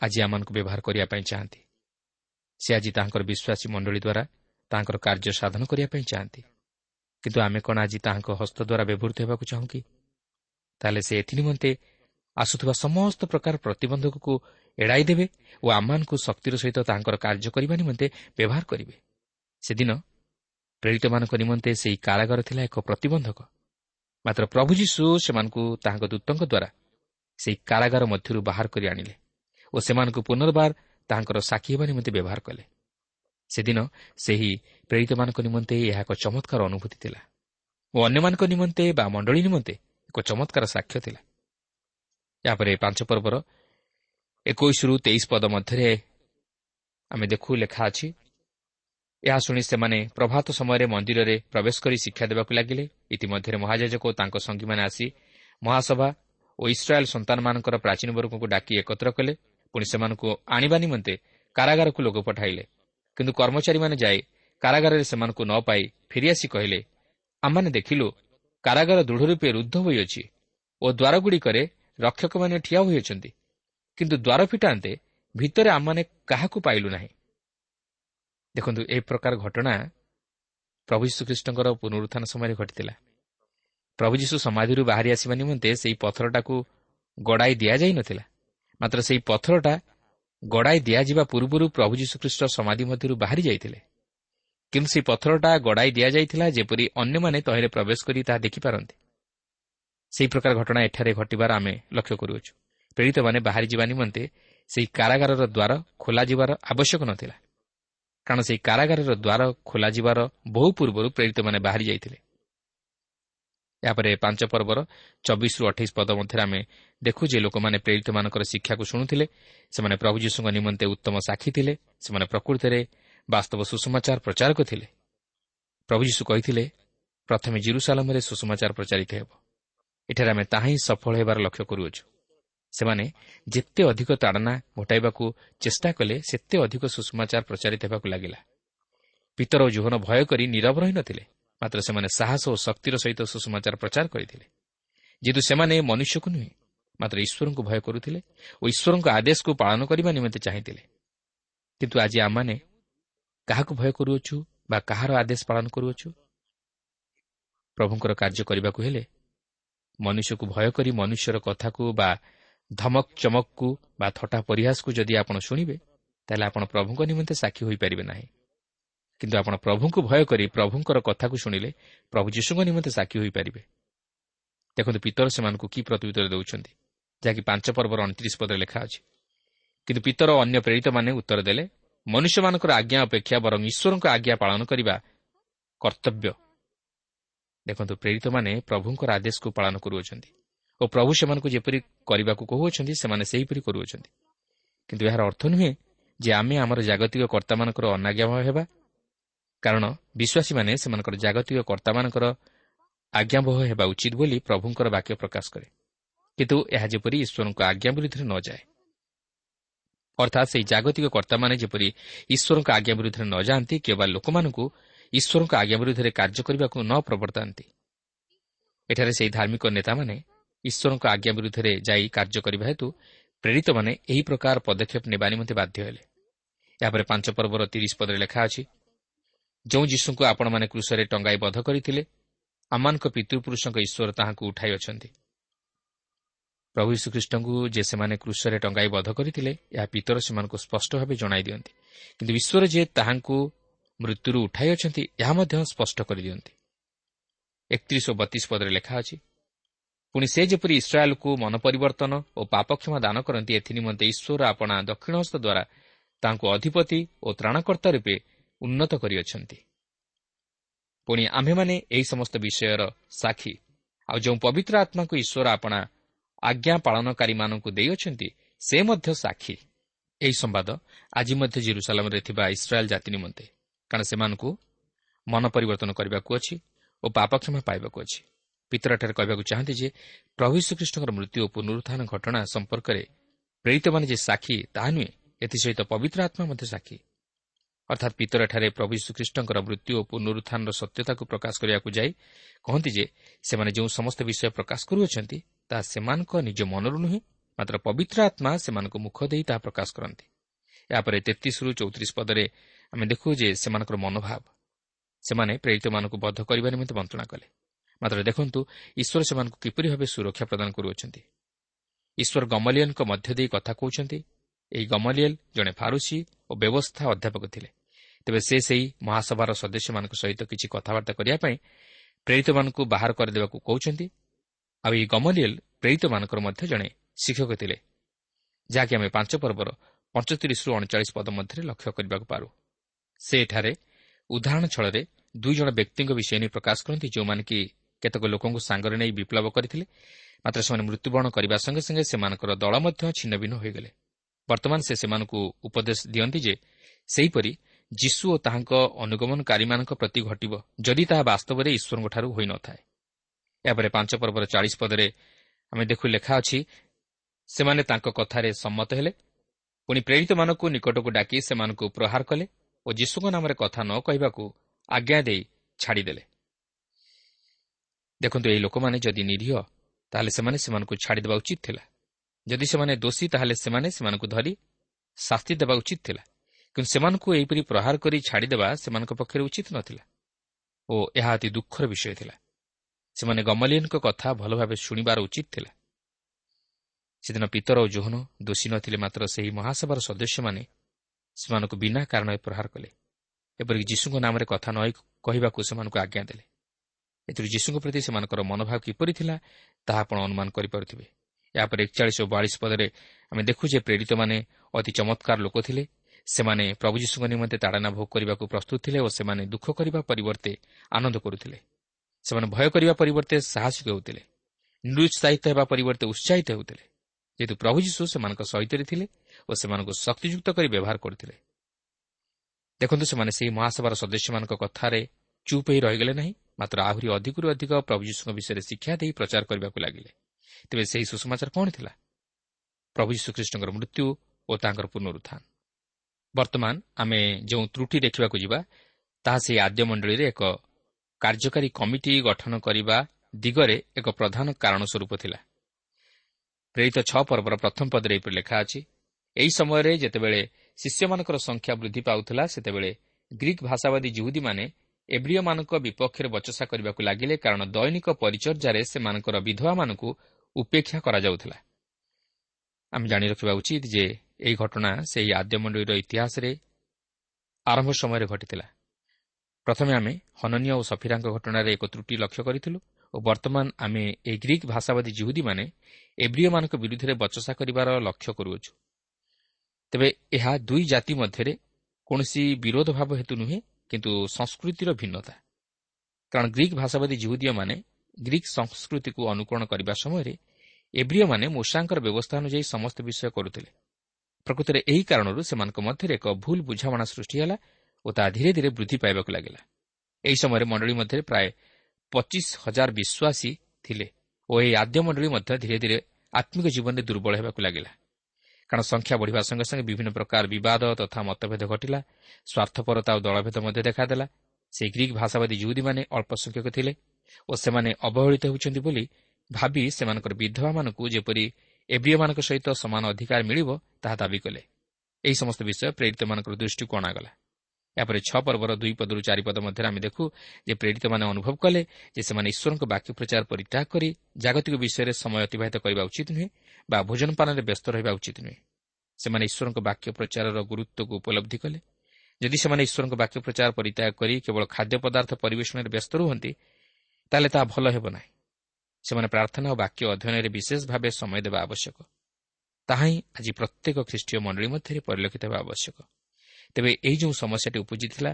ଆଜି ଆମମାନଙ୍କୁ ବ୍ୟବହାର କରିବା ପାଇଁ ଚାହାନ୍ତି। ସେ ଆଜି ତାହାଙ୍କର ବିଶ୍ୱାସୀ ମଣ୍ଡଳୀ ଦ୍ୱାରା ତାହାଙ୍କର କାର୍ଯ୍ୟ ସାଧନ କରିବା ପାଇଁ ଚାହାନ୍ତି। କିନ୍ତୁ ଆମେ କ'ଣ ଆଜି ତାହାଙ୍କ ହସ୍ତ ଦ୍ୱାରା ବ୍ୟବହୃତ ହେବାକୁ ଚାହୁଁ କି ତାହେଲେ ସେ ଏଥିନିମନ୍ତେ ଆସୁଥିବା ସମସ୍ତ ପ୍ରକାର ପ୍ରତିବନ୍ଧକକୁ ଏଡ଼ାଇ ଦେବେ ଓ ଆମମାନଙ୍କୁ ଶକ୍ତିର ସହିତ ତାହାଙ୍କର କାର୍ଯ୍ୟ କରିବା ନିମନ୍ତେ ବ୍ୟବହାର କରିବେ। ସେଦିନ ପ୍ରେରିତମାନଙ୍କ ନିମନ୍ତେ ସେହି କାରାଗାର ଥିଲା ଏକ ପ୍ରତିବନ୍ଧକ। ମାତ୍ର ପ୍ରଭୁ ଯୀଶୁ ସେମାନଙ୍କୁ ତାହାଙ୍କ ଦୂତଙ୍କ ଦ୍ୱାରା ସେହି କାରାଗାର ମଧ୍ୟରୁ ବାହାର କରି ଆଣିଲେ ଓ ସେମାନଙ୍କୁ ପୁନର୍ବାର ତାହାଙ୍କର ସାକ୍ଷୀ ହେବା ନିମନ୍ତେ ବ୍ୟବହାର କଲେ। ସେଦିନ ସେହି ପ୍ରେରିତମାନଙ୍କ ନିମନ୍ତେ ଏହା ଏକ ଚମତ୍କାର ଅନୁଭୂତି ଥିଲା ଓ ଅନ୍ୟମାନଙ୍କ ନିମନ୍ତେ ବା ମଣ୍ଡଳୀ ନିମନ୍ତେ ଏକ ଚମତ୍କାର ସାକ୍ଷ୍ୟ ଥିଲା। ଏହାପରେ ପାଞ୍ଚ ପର୍ବର ଏକୋଇଶରୁ ତେଇଶ ପଦ ମଧ୍ୟରେ ଆମେ ଦେଖୁ ଲେଖା ଅଛି ଏହା ଶୁଣି ସେମାନେ ପ୍ରଭାତ ସମୟରେ ମନ୍ଦିରରେ ପ୍ରବେଶ କରି ଶିକ୍ଷା ଦେବାକୁ ଲାଗିଲେ। ଇତିମଧ୍ୟରେ ମହାଯାଜକ ଓ ତାଙ୍କ ସଙ୍ଗୀମାନେ ଆସି ମହାସଭା ଓ ଇସ୍ରାଏଲ୍ ସନ୍ତାନମାନଙ୍କର ପ୍ରାଚୀନ ବର୍ଗଙ୍କୁ ଡାକି ଏକତ୍ର କଲେ। ପୁଣି ସେମାନଙ୍କୁ ଆଣିବା ନିମନ୍ତେ କାରାଗାରକୁ ଲୋକ ପଠାଇଲେ। କିନ୍ତୁ କର୍ମଚାରୀମାନେ ଯାଇ କାରାଗାରରେ ସେମାନଙ୍କୁ ନ ପାଇ ଫେରିଆସି କହିଲେ ଆମମାନେ ଦେଖିଲୁ କାରାଗାର ଦୃଢ଼ ରୂପେ ରୁଦ୍ଧ ହୋଇଅଛି ଓ ଦ୍ୱାରଗୁଡ଼ିକରେ ରକ୍ଷକମାନେ ଠିଆ ହୋଇଅଛନ୍ତି। କିନ୍ତୁ ଦ୍ୱାର ଫିଟାନ୍ତେ ଭିତରେ ଆମମାନେ କାହାକୁ ପାଇଲୁ ନାହିଁ ଦେଖନ୍ତୁ ଏହି ପ୍ରକାର ଘଟଣା ପ୍ରଭୁ ଯୀଶୁଖ୍ରୀଷ୍ଟଙ୍କର ପୁନରୁତ୍ଥାନ ସମୟରେ ଘଟିଥିଲା। ପ୍ରଭୁ ଯୀଶୁ ସମାଧିରୁ ବାହାରି ଆସିବା ନିମନ୍ତେ ସେହି ପଥରଟାକୁ ଗଡ଼ାଇ ଦିଆଯାଇ ନଥିଲା। ମାତ୍ର ସେହି ପଥରଟା ଗଡ଼ାଇ ଦିଆଯିବା ପୂର୍ବରୁ ପ୍ରଭୁ ଯୀଶୁଖ୍ରୀଷ୍ଟ ସମାଧି ମଧ୍ୟରୁ ବାହାରି ଯାଇଥିଲେ। କିନ୍ତୁ ସେହି ପଥରଟା ଗଡ଼ାଇ ଦିଆଯାଇଥିଲା ଯେପରି ଅନ୍ୟମାନେ ତହିଁରେ ପ୍ରବେଶ କରି ତାହା ଦେଖିପାରନ୍ତି। ସେହି ପ୍ରକାର ଘଟଣା ଏଠାରେ ଘଟିବାର ଆମେ ଲକ୍ଷ୍ୟ କରୁଅଛୁ। ପ୍ରେରିତମାନେ ବାହାରିଯିବା ନିମନ୍ତେ ସେହି କାରାଗାରର ଦ୍ୱାର ଖୋଲାଯିବାର ଆବଶ୍ୟକ ନଥିଲା। କାରଣ ସେହି କାରାଗାରର ଦ୍ୱାର ଖୋଲାଯିବାର ବହୁ ପୂର୍ବରୁ ପ୍ରେରିତମାନେ ବାହାରି ଯାଇଥିଲେ। ଏହାପରେ ପାଞ୍ଚ ପର୍ବର ଚବିଶରୁ ଅଠେଇଶ ପଦ ମଧ୍ୟରେ ଆମେ ଦେଖୁ ଯେ ଲୋକମାନେ ପ୍ରେରିତମାନଙ୍କର ଶିକ୍ଷାକୁ ଶୁଣୁଥିଲେ ସେମାନେ ପ୍ରଭୁ ଯୀଶୁଙ୍କ ନିମନ୍ତେ ଉତ୍ତମ ସାକ୍ଷୀ ଥିଲେ ସେମାନେ ପ୍ରକୃତରେ ବାସ୍ତବ ସୁଷମାଚାର ପ୍ରଚାରକ ଥିଲେ। ପ୍ରଭୁ ଯୀଶୁ କହିଥିଲେ ପ୍ରଥମେ ଜିରୁସାଲମରେ ସୁଷମାଚାର ପ୍ରଚାରିତ ହେବ। ଏଠାରେ ଆମେ ତାହା ହିଁ ସଫଳ ହେବାର ଲକ୍ଷ୍ୟ କରୁଅଛୁ। ସେମାନେ ଯେତେ ଅଧିକ ତାଡ଼ନା ଘଟାଇବାକୁ ଚେଷ୍ଟା କଲେ ସେତେ ଅଧିକ ସୁଷମାଚାର ପ୍ରଚାରିତ ହେବାକୁ ଲାଗିଲା। ପିତର ଓ ଜୋହନ ଭୟ କରି ନିରବ ରହିନଥିଲେ ମାତ୍ର ସେମାନେ ସାହସ ଓ ଶକ୍ତିର ସହିତ ସୁଷମାଚାର ପ୍ରଚାର କରିଥିଲେ। ଯେହେତୁ ସେମାନେ ମନୁଷ୍ୟକୁ ନୁହେଁ ମାତ୍ର ଈଶ୍ୱରଙ୍କୁ ଭୟ କରୁଥିଲେ ଓ ଈଶ୍ୱରଙ୍କ ଆଦେଶକୁ ପାଳନ କରିବା ନିମନ୍ତେ ଚାହିଁଥିଲେ। କିନ୍ତୁ ଆଜି ଆମମାନେ କାହାକୁ ଭୟ କରୁଅଛୁ ବା କାହାର ଆଦେଶ ପାଳନ କରୁଅଛୁ? ପ୍ରଭୁଙ୍କର କାର୍ଯ୍ୟ କରିବାକୁ ହେଲେ ମନୁଷ୍ୟକୁ ଭୟ କରି ମନୁଷ୍ୟର କଥାକୁ ବା ଧମକ ଚମକକୁ ବା ଥଟା ପରିହାସକୁ ଯଦି ଆପଣ ଶୁଣିବେ ତାହେଲେ ଆପଣ ପ୍ରଭୁଙ୍କ ନିମନ୍ତେ ସାକ୍ଷୀ ହୋଇପାରିବେ ନାହିଁ। କିନ୍ତୁ ଆପଣ ପ୍ରଭୁଙ୍କୁ ଭୟ କରି ପ୍ରଭୁଙ୍କର କଥାକୁ ଶୁଣିଲେ ପ୍ରଭୁ ଯୀଶୁଙ୍କ ନିମନ୍ତେ ସାକ୍ଷୀ ହୋଇପାରିବେ। ଦେଖନ୍ତୁ ପିତର ସେମାନଙ୍କୁ କି ପ୍ରତ୍ୟୁତ୍ତର ଦେଉଛନ୍ତି ଯାହାକି ପାଞ୍ଚ ପର୍ବର ଅଣତିରିଶ ପଦରେ ଲେଖା ଅଛି। କିନ୍ତୁ ପିତର ଅନ୍ୟ ପ୍ରେରିତମାନେ ଉତ୍ତର ଦେଲେ ମନୁଷ୍ୟମାନଙ୍କର ଆଜ୍ଞା ଅପେକ୍ଷା ବରଂ ଈଶ୍ୱରଙ୍କ ଆଜ୍ଞା ପାଳନ କରିବା କର୍ତ୍ତବ୍ୟ। ଦେଖନ୍ତୁ ପ୍ରେରିତମାନେ ପ୍ରଭୁଙ୍କର ଆଦେଶକୁ ପାଳନ କରୁଅଛନ୍ତି ଓ ପ୍ରଭୁ ସେମାନଙ୍କୁ ଯେପରି କରିବାକୁ କହୁଅଛନ୍ତି ସେମାନେ ସେହିପରି କରୁଅଛନ୍ତି। କିନ୍ତୁ ଏହାର ଅର୍ଥ ନୁହେଁ ଯେ ଆମେ ଆମର ଜାଗତିକ କର୍ତ୍ତାମାନଙ୍କର ଅନାଜ୍ଞାମୟ ହେବା କାରଣ ବିଶ୍ୱାସୀମାନେ ସେମାନଙ୍କର ଜାଗତିକ କର୍ତ୍ତାମାନଙ୍କର ଆଜ୍ଞାବହ ହେବା ଉଚିତ ବୋଲି ପ୍ରଭୁଙ୍କର ବାକ୍ୟ ପ୍ରକାଶ କରେ। କିନ୍ତୁ ଏହା ଯେପରି ଈଶ୍ୱରଙ୍କ ଆଜ୍ଞା ବିରୁଦ୍ଧରେ ନ ଯାଏ ଅର୍ଥାତ୍ ସେହି ଜାଗତିକ କର୍ତ୍ତାମାନେ ଯେପରି ଈଶ୍ୱରଙ୍କ ଆଜ୍ଞା ବିରୁଦ୍ଧରେ ନ ଯାଆନ୍ତି କିମ୍ବା ଲୋକମାନଙ୍କୁ ଈଶ୍ୱରଙ୍କ ଆଜ୍ଞା ବିରୁଦ୍ଧରେ କାର୍ଯ୍ୟ କରିବାକୁ ନ ପ୍ରବର୍ତ୍ତାନ୍ତି। ଏଠାରେ ସେହି ଧାର୍ମିକ ନେତାମାନେ ଈଶ୍ୱରଙ୍କ ଆଜ୍ଞା ବିରୁଦ୍ଧରେ ଯାଇ କାର୍ଯ୍ୟ କରିବା ହେତୁ ପ୍ରେରିତମାନେ ଏହି ପ୍ରକାର ପଦକ୍ଷେପ ନେବା ନିମନ୍ତେ ବାଧ୍ୟ ହେଲେ। ଏହାପରେ ପାଞ୍ଚ ପର୍ବର ତିରିଶ ପଦରେ ଲେଖା ଅଛି ଯେଉଁ ଯୀଶୁଙ୍କୁ ଆପଣମାନେ କୃଷରେ ଟଙ୍ଗାଇ ବଧ କରିଥିଲେ ଆମମାନଙ୍କ ପିତୃପୁରୁଷଙ୍କ ଈଶ୍ୱର ତାହାଙ୍କୁ ଉଠାଇ ଅଛନ୍ତି। ପ୍ରଭୁ ଯୀଶୁଖ୍ରୀଷ୍ଟଙ୍କୁ ଯେ ସେମାନେ କୃଷରେ ଟଙ୍ଗାଇ ବଧ କରିଥିଲେ ଏହା ପିତର ସେମାନଙ୍କୁ ସ୍ପଷ୍ଟ ଭାବେ ଜଣାଇ ଦିଅନ୍ତି। କିନ୍ତୁ ଈଶ୍ୱର ଯେ ତାହାଙ୍କୁ ମୃତ୍ୟୁରୁ ଉଠାଇ ଅଛନ୍ତି ଏହା ମଧ୍ୟ ସ୍ପଷ୍ଟ କରିଦିଅନ୍ତି। ଏକତିରିଶ ଓ ବତିଶ ପଦରେ ଲେଖା ଅଛି ପୁଣି ସେ ଯେପରି ଇସ୍ରାଏଲ୍କୁ ମନ ପରିବର୍ତ୍ତନ ଓ ପାପକ୍ଷମା ଦାନ କରନ୍ତି ଏଥିନିମନ୍ତେ ଈଶ୍ୱର ଆପଣା ଦକ୍ଷିଣ ହସ୍ତ ଦ୍ୱାରା ତାଙ୍କୁ ଅଧିପତି ଓ ତ୍ରାଣକର୍ତ୍ତା ରୂପେ ଉନ୍ନତ କରିଅଛନ୍ତି। ପୁଣି ଆମ୍ଭେମାନେ ଏହି ସମସ୍ତ ବିଷୟର ସାକ୍ଷୀ। ଆଉ ଯେଉଁ ପବିତ୍ର ଆତ୍ମାଙ୍କୁ ଈଶ୍ୱର ଆପଣା ଆଜ୍ଞା ପାଳନକାରୀମାନଙ୍କୁ ଦେଇଅଛନ୍ତି ସେ ମଧ୍ୟ ସାକ୍ଷୀ। ଏହି ସମ୍ବାଦ ଆଜି ମଧ୍ୟ ଜିରୁସାଲାମରେ ଥିବା ଇସ୍ରାଏଲ୍ ଜାତି ନିମନ୍ତେ କାରଣ ସେମାନଙ୍କୁ ମନ ପରିବର୍ତ୍ତନ କରିବାକୁ ଅଛି ଓ ପାପକ୍ଷମା ପାଇବାକୁ ଅଛି। ପିତରଠାରେ କହିବାକୁ ଚାହାନ୍ତି ଯେ ପ୍ରଭୁ ଶ୍ରୀକୃଷ୍ଣଙ୍କର ମୃତ୍ୟୁ ଓ ପୁନରୁତ୍ଥାନ ଘଟଣା ସମ୍ପର୍କରେ ପ୍ରେରିତମାନେ ଯେ ସାକ୍ଷୀ ତାହା ନୁହେଁ ଏଥିସହିତ ପବିତ୍ର ଆତ୍ମା ମଧ୍ୟ ସାକ୍ଷୀ। ଅର୍ଥାତ୍ ପିତରଠାରେ ପ୍ରଭୁ ଶ୍ରୀକୃଷ୍ଣଙ୍କର ମୃତ୍ୟୁ ଓ ପୁନରୁତ୍ଥାନର ସତ୍ୟତାକୁ ପ୍ରକାଶ କରିବାକୁ ଯାଇ କହନ୍ତି ଯେ ସେମାନେ ଯେଉଁ ସମସ୍ତ ବିଷୟ ପ୍ରକାଶ କରୁଅଛନ୍ତି ତାହା ସେମାନଙ୍କ ନିଜ ମନରୁ ନୁହେଁ ମାତ୍ର ପବିତ୍ର ଆତ୍ମା ସେମାନଙ୍କୁ ମୁଖ ଦେଇ ତାହା ପ୍ରକାଶ କରନ୍ତି। ଏହାପରେ ତେତିଶରୁ ଚଉତିରିଶ ପଦରେ ଆମେ ଦେଖୁ ଯେ ସେମାନଙ୍କର ମନୋଭାବ। ସେମାନେ ପ୍ରେରିତମାନଙ୍କୁ ବଦ୍ଧ କରିବା ନିମନ୍ତେ ବନ୍ତଣା କଲେ। ମାତ୍ର ଦେଖନ୍ତୁ ଈଶ୍ୱର ସେମାନଙ୍କୁ କିପରି ଭାବେ ସୁରକ୍ଷା ପ୍ରଦାନ କରୁଅଛନ୍ତି। ଈଶ୍ୱର ଗମଲିୟନଙ୍କ ମଧ୍ୟ ଦେଇ କଥା କହୁଛନ୍ତି ଏହି ଗମଲିଏଲ ଜଣେ ଫାରୁସି ଓ ବ୍ୟବସ୍ଥା ଅଧ୍ୟାପକ ଥିଲେ। ତେବେ ସେ ସେହି ମହାସଭାର ସଦସ୍ୟମାନଙ୍କ ସହିତ କିଛି କଥାବାର୍ତ୍ତା କରିବା ପାଇଁ ପ୍ରେରିତମାନଙ୍କୁ ବାହାର କରିଦେବାକୁ କହୁଛନ୍ତି। ଆଉ ଏହି ଗମଲିଏଲ ପ୍ରେରିତମାନଙ୍କର ମଧ୍ୟ ଜଣେ ଶିକ୍ଷକ ଥିଲେ ଯାହାକି ଆମେ ପାଞ୍ଚ ପର୍ବର ପଞ୍ଚତିରିଶରୁ ଅଣଚାଳିଶ ପଦ ମଧ୍ୟରେ ଲକ୍ଷ୍ୟ କରିବାକୁ ପାରୁ। ସେ ଏଠାରେ ଉଦାହରଣ ଛଳରେ ଦୁଇ ଜଣ ବ୍ୟକ୍ତିଙ୍କ ବିଷୟ ନେଇ ପ୍ରକାଶ କରନ୍ତି ଯେଉଁମାନେ କି କେତେକ ଲୋକଙ୍କୁ ସାଙ୍ଗରେ ନେଇ ବିପ୍ଳବ କରିଥିଲେ ମାତ୍ର ସେମାନେ ମୃତ୍ୟୁବରଣ କରିବା ସଙ୍ଗେ ସଙ୍ଗେ ସେମାନଙ୍କର ଦଳ ମଧ୍ୟ ଛିନ୍ନଭିନ୍ନ ହୋଇଗଲେ। ବର୍ତ୍ତମାନ ସେ ସେମାନଙ୍କୁ ଉପଦେଶ ଦିଅନ୍ତି ଯେ ସେହିପରି ଯୀଶୁ ଓ ତାହାଙ୍କ ଅନୁଗମନକାରୀମାନଙ୍କ ପ୍ରତି ଘଟିବ ଯଦି ତାହା ବାସ୍ତବରେ ଈଶ୍ୱରଙ୍କଠାରୁ ହୋଇନଥାଏ। ଏହାପରେ ପାଞ୍ଚ ପର୍ବର ଚାଳିଶ ପଦରେ ଆମେ ଦେଖୁ ଲେଖା ଅଛି ସେମାନେ ତାଙ୍କ କଥାରେ ସମ୍ମତ ହେଲେ ପୁଣି ପ୍ରେରିତମାନଙ୍କୁ ନିକଟକୁ ଡାକି ସେମାନଙ୍କୁ ପ୍ରହାର କଲେ ଓ ଯୀଶୁଙ୍କ ନାମରେ କଥା ନ କହିବାକୁ ଆଜ୍ଞା ଦେଇ ଛାଡ଼ିଦେଲେ। ଦେଖନ୍ତୁ ଏହି ଲୋକମାନେ ଯଦି ନିରୀହ ତାହେଲେ ସେମାନେ ସେମାନଙ୍କୁ ଛାଡ଼ିଦେବା ଉଚିତ ଥିଲା। ଯଦି ସେମାନେ ଦୋଷୀ ତାହେଲେ ସେମାନେ ସେମାନଙ୍କୁ ଧରି ଶାସ୍ତି ଦେବା ଉଚିତ ଥିଲା। କିନ୍ତୁ ସେମାନଙ୍କୁ ଏହିପରି ପ୍ରହାର କରି ଛାଡ଼ିଦେବା ସେମାନଙ୍କ ପକ୍ଷରେ ଉଚିତ ନଥିଲା ଓ ଏହା ଅତି ଦୁଃଖର ବିଷୟ ଥିଲା। ସେମାନେ ଗମଲିୟନଙ୍କ କଥା ଭଲ ଭାବେ ଶୁଣିବାର ଉଚିତ ଥିଲା। ସେଦିନ ପିତର ଓ ଜୋହନ ଦୋଷୀ ନଥିଲେ ମାତ୍ର ସେହି ମହାସଭାର ସଦସ୍ୟମାନେ ସେମାନଙ୍କୁ ବିନା କାରଣରେ ପ୍ରହାର କଲେ। ଏପରିକି ଯୀଶୁଙ୍କ ନାମରେ କଥା ନ କହିବାକୁ ସେମାନଙ୍କୁ ଆଜ୍ଞା ଦେଲେ। ଏଥିରୁ ଯୀଶୁଙ୍କ ପ୍ରତି ସେମାନଙ୍କର ମନୋଭାବ କିପରି ଥିଲା ତାହା ଆପଣ ଅନୁମାନ କରିପାରୁଥିବେ। ଏହାପରେ ଏକଚାଳିଶ ଓ ବୟାଳିଶ ପଦରେ ଆମେ ଦେଖୁ ଯେ ପ୍ରେରିତମାନେ ଅତି ଚମତ୍କାର ଲୋକ ଥିଲେ ସେମାନେ ପ୍ରଭୁ ଯୀଶୁଙ୍କ ନିମନ୍ତେ ତାଡ଼ନା ଭୋଗ କରିବାକୁ ପ୍ରସ୍ତୁତ ଥିଲେ ଓ ସେମାନେ ଦୁଃଖ କରିବା ପରିବର୍ତ୍ତେ ଆନନ୍ଦ କରୁଥିଲେ। ସେମାନେ ଭୟ କରିବା ପରିବର୍ତ୍ତେ ସାହସିକ ହେଉଥିଲେ। ନିରୁତ୍ସାହିତ ହେବା ପରିବର୍ତ୍ତେ ଉତ୍ସାହିତ ହେଉଥିଲେ। ଯେହେତୁ ପ୍ରଭୁ ଯୀଶୁ ସେମାନଙ୍କ ସହିତରେ ଥିଲେ ଓ ସେମାନଙ୍କୁ ଶକ୍ତିଯୁକ୍ତ କରି ବ୍ୟବହାର କରୁଥିଲେ। ଦେଖନ୍ତୁ ସେମାନେ ସେହି ମହାସଭାର ସଦସ୍ୟମାନଙ୍କ କଥାରେ ଚୁପ୍ ହୋଇ ରହିଗଲେ ନାହିଁ ମାତ୍ର ଆହୁରି ଅଧିକରୁ ଅଧିକ ପ୍ରଭୁ ଯୀଶୁଙ୍କ ବିଷୟରେ ଶିକ୍ଷା ଦେଇ ପ୍ରଚାର କରିବାକୁ ଲାଗିଲେ। ତେବେ ସେହି ସୁସମାଚାର କ'ଣ ଥିଲା? ପ୍ରଭୁ ଯୀଶୁଖ୍ରୀଷ୍ଟଙ୍କର ମୃତ୍ୟୁ ଓ ତାଙ୍କର ପୁନରୁତ୍ଥାନ। ବର୍ତ୍ତମାନ ଆମେ ଯେଉଁ ତ୍ରୁଟି ଦେଖିବାକୁ ଯିବା ତାହା ସେହି ଆଦ୍ୟ ମଣ୍ଡଳୀରେ ଏକ କାର୍ଯ୍ୟକାରୀ କମିଟି ଗଠନ କରିବା ଦିଗରେ ଏକ ପ୍ରଧାନ କାରଣ ସ୍ୱରୂପ ଥିଲା। ପ୍ରେରିତ ଛଅ ପର୍ବର ପ୍ରଥମ ପଦରେ ଏପରି ଲେଖା ଅଛି ଏହି ସମୟରେ ଯେତେବେଳେ ଶିଷ୍ୟମାନଙ୍କର ସଂଖ୍ୟା ବୃଦ୍ଧି ପାଉଥିଲା ସେତେବେଳେ ଗ୍ରୀକ୍ ଭାଷାବାଦୀ ଜୁହୁଦୀମାନେ ଏବ୍ରିୟମାନଙ୍କ ବିପକ୍ଷରେ ବଚସା କରିବାକୁ ଲାଗିଲେ କାରଣ ଦୈନିକ ପରିଚର୍ଯାରେ ସେମାନଙ୍କର ବିଧବାମାନଙ୍କୁ ଉପେକ୍ଷା କରାଯାଉଥିଲା। ଆମେ ଜାଣି ରଖିବା ଉଚିତ ଯେ ଏହି ଘଟଣା ସେହି ଆଦ୍ୟମଣ୍ଡଳୀର ଇତିହାସରେ ଆରମ୍ଭ ସମୟରେ ଘଟିଥିଲା ପ୍ରଥମେ ଆମେ ହନନୀୟ ଓ ସଫିରାଙ୍କ ଘଟଣାରେ ଏକ ତ୍ରୁଟି ଲକ୍ଷ୍ୟ କରିଥିଲୁ ଓ ବର୍ତ୍ତମାନ ଆମେ ଏହି ଗ୍ରୀକ୍ ଭାଷାବାଦୀ ଜୁହୁଦୀମାନେ ଏବ୍ରିୟମାନଙ୍କ ବିରୁଦ୍ଧରେ ବଚସା କରିବାର ଲକ୍ଷ୍ୟ କରୁଅଛୁ। ତେବେ ଏହା ଦୁଇ ଜାତି ମଧ୍ୟରେ କୌଣସି ବିରୋଧ ଭାବ ହେତୁ ନୁହେଁ କିନ୍ତୁ ସଂସ୍କୃତିର ଭିନ୍ନତା। କାରଣ ଗ୍ରୀକ୍ ଭାଷାବାଦୀ ଜୁହୁଦୀୟମାନେ ଗ୍ରୀକ୍ ସଂସ୍କୃତିକୁ ଅନୁକରଣ କରିବା ସମୟରେ ଏବ୍ରିୟମାନେ ମୂଷାଙ୍କର ବ୍ୟବସ୍ଥା ଅନୁଯାୟୀ ସମସ୍ତ ବିଷୟ କରୁଥିଲେ। ପ୍ରକୃତରେ ଏହି କାରଣରୁ ସେମାନଙ୍କ ମଧ୍ୟରେ ଏକ ଭୁଲ ବୁଝାମଣା ସୃଷ୍ଟି ହେଲା ଓ ତାହା ଧୀରେ ଧୀରେ ବୃଦ୍ଧି ପାଇବାକୁ ଲାଗିଲା। ଏହି ସମୟରେ ମଣ୍ଡଳୀ ମଧ୍ୟରେ ପ୍ରାୟ ପଚିଶ ହଜାର ବିଶ୍ୱାସୀ ଥିଲେ ଓ ଏହି ଆଦ୍ୟ ମଣ୍ଡଳୀ ମଧ୍ୟ ଧୀରେ ଧୀରେ ଆତ୍ମିକ ଜୀବନରେ ଦୁର୍ବଳ ହେବାକୁ ଲାଗିଲା। କାରଣ ସଂଖ୍ୟା ବଢ଼ିବା ସଙ୍ଗେ ସଙ୍ଗେ ବିଭିନ୍ନ ପ୍ରକାର ବିବାଦ ତଥା ମତଭେଦ ଘଟିଲା ସ୍ୱାର୍ଥପରତା ଓ ଦଳଭେଦ ମଧ୍ୟ ଦେଖାଦେଲା। ସେହି ଗ୍ରୀକ୍ ଭାଷାବାଦୀ ଯୁହୁଦୀମାନେ ଅଳ୍ପ ସଂଖ୍ୟକ ଥିଲେ ଓ ସେମାନେ ଅବହେଳିତ ହେଉଛନ୍ତି ବୋଲି ଭାବି ସେମାନଙ୍କର ବିଧବାମାନଙ୍କୁ ଯେପରି ଏବ୍ରିୟମାନଙ୍କ ସହିତ ସମାନ ଅଧିକାର ମିଳିବ ତାହା ଦାବି କଲେ। ଏହି ସମସ୍ତ ବିଷୟ ପ୍ରେରିତମାନଙ୍କର ଦୃଷ୍ଟିକୁ ଅଣାଗଲା। ଏହାପରେ ଛଅ ପର୍ବର ଦୁଇ ପଦରୁ ଚାରିପଦ ମଧ୍ୟରେ ଆମେ ଦେଖୁ ଯେ ପ୍ରେରିତମାନେ ଅନୁଭବ କଲେ ଯେ ସେମାନେ ଈଶ୍ୱରଙ୍କ ବାକ୍ୟ ପ୍ରଚାର ପରିତ୍ୟାଗ କରି ଜାଗତିକ ବିଷୟରେ ସମୟ ଅତିବାହିତ କରିବା ଉଚିତ ନୁହେଁ ବା ଭୋଜନ ପାନରେ ବ୍ୟସ୍ତ ରହିବା ଉଚିତ ନୁହେଁ। ସେମାନେ ଈଶ୍ୱରଙ୍କ ବାକ୍ୟ ପ୍ରଚାରର ଗୁରୁତ୍ୱକୁ ଉପଲବ୍ଧି କଲେ। ଯଦି ସେମାନେ ଈଶ୍ୱରଙ୍କ ବାକ୍ୟ ପ୍ରଚାର ପରିତ୍ୟାଗ କରି କେବଳ ଖାଦ୍ୟ ପଦାର୍ଥ ପରିବେଷଣରେ ବ୍ୟସ୍ତ ରୁହନ୍ତି ତାହେଲେ ତାହା ଭଲ ହେବ ନାହିଁ। ସେମାନେ ପ୍ରାର୍ଥନା ଓ ବାକ୍ୟ ଅଧ୍ୟୟନରେ ବିଶେଷ ଭାବେ ସମୟ ଦେବା ଆବଶ୍ୟକ। ତାହା ହିଁ ଆଜି ପ୍ରତ୍ୟେକ ଖ୍ରୀଷ୍ଟୀୟ ମଣ୍ଡଳୀ ମଧ୍ୟରେ ପରିଲକ୍ଷିତ ହେବା ଆବଶ୍ୟକ। ତେବେ ଏହି ଯେଉଁ ସମସ୍ୟାଟି ଉପୁଜିଥିଲା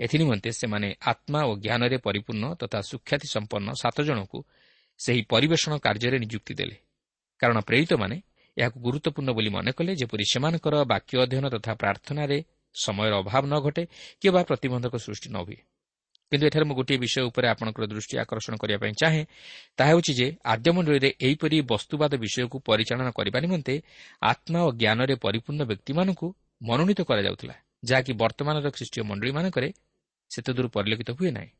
ଏଥିନିମନ୍ତେ ସେମାନେ ଆତ୍ମା ଓ ଜ୍ଞାନରେ ପରିପୂର୍ଣ୍ଣ ତଥା ସୁଖ୍ୟାତି ସମ୍ପନ୍ନ ସାତ ଜଣଙ୍କୁ ସେହି ପରିବେଷଣ କାର୍ଯ୍ୟରେ ନିଯୁକ୍ତି ଦେଲେ। କାରଣ ପ୍ରେରିତମାନେ ଏହାକୁ ଗୁରୁତ୍ୱପୂର୍ଣ୍ଣ ବୋଲି ମନେ କଲେ ଯେପରି ସେମାନଙ୍କର ବାକ୍ୟ ଅଧ୍ୟୟନ ତଥା ପ୍ରାର୍ଥନାରେ ସମୟର ଅଭାବ ନ ଘଟେ କିମ୍ବା ପ୍ରତିବନ୍ଧକ ସୃଷ୍ଟି ନ ହୁଏ। କିନ୍ତୁ ଏଠାରେ ମୁଁ ଗୋଟିଏ ବିଷୟ ଉପରେ ଆପଣଙ୍କର ଦୃଷ୍ଟି ଆକର୍ଷଣ କରିବା ପାଇଁ ଚାହେଁ। ତାହା ହେଉଛି ଯେ ଆଦ୍ୟମଣ୍ଡଳୀରେ ଏହିପରି ବସ୍ତୁବାଦ ବିଷୟକୁ ପରିଚାଳନା କରିବା ନିମନ୍ତେ ଆତ୍ମା ଓ ଜ୍ଞାନରେ ପରିପୂର୍ଣ୍ଣ ବ୍ୟକ୍ତିମାନଙ୍କୁ ମନୋନୀତ କରାଯାଉଥିଲା ଯାହାକି ବର୍ତ୍ତମାନର ଖ୍ରୀଷ୍ଟୀୟ ମଣ୍ଡଳୀମାନଙ୍କରେ ସେତେଦୂର ପରିଲକ୍ଷିତ ହୁଏ ନାହିଁ।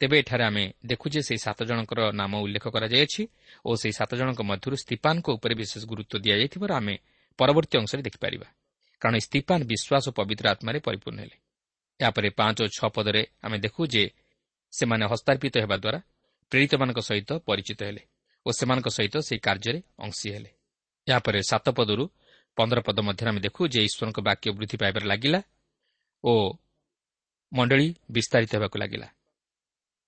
ତେବେ ଏଠାରେ ଆମେ ଦେଖୁ ଯେ ସେହି ସାତ ଜଣଙ୍କର ନାମ ଉଲ୍ଲେଖ କରାଯାଇଅଛି ଓ ସେହି ସାତ ଜଣଙ୍କ ମଧ୍ୟରୁ ସ୍ତିପାନଙ୍କ ଉପରେ ବିଶେଷ ଗୁରୁତ୍ୱ ଦିଆଯାଇଥିବାର ଆମେ ପରବର୍ତ୍ତୀ ଅଂଶରେ ଦେଖିପାରିବା। କାରଣ ସ୍ତିପାନ ବିଶ୍ୱାସ ଓ ପବିତ୍ର ଆତ୍ମାରେ ପରିପୂର୍ଣ୍ଣ ହେଲେ। ଏହାପରେ ପାଞ୍ଚ ଓ ଛଅ ପଦରେ ଆମେ ଦେଖୁ ଯେ ସେମାନେ ହସ୍ତାର୍ପିତ ହେବା ଦ୍ୱାରା ପ୍ରେରିତମାନଙ୍କ ସହିତ ପରିଚିତ ହେଲେ ଓ ସେମାନଙ୍କ ସହିତ ସେହି କାର୍ଯ୍ୟରେ ଅଂଶୀ ହେଲେ। ଏହାପରେ ସାତ ପଦରୁ ପନ୍ଦର ପଦ ମଧ୍ୟରେ ଆମେ ଦେଖୁ ଯେ ଈଶ୍ୱରଙ୍କ ବାକ୍ୟ ବୃଦ୍ଧି ପାଇବାରେ ଲାଗିଲା ଓ ମଣ୍ଡଳୀ ବିସ୍ତାରିତ ହେବାକୁ ଲାଗିଲା।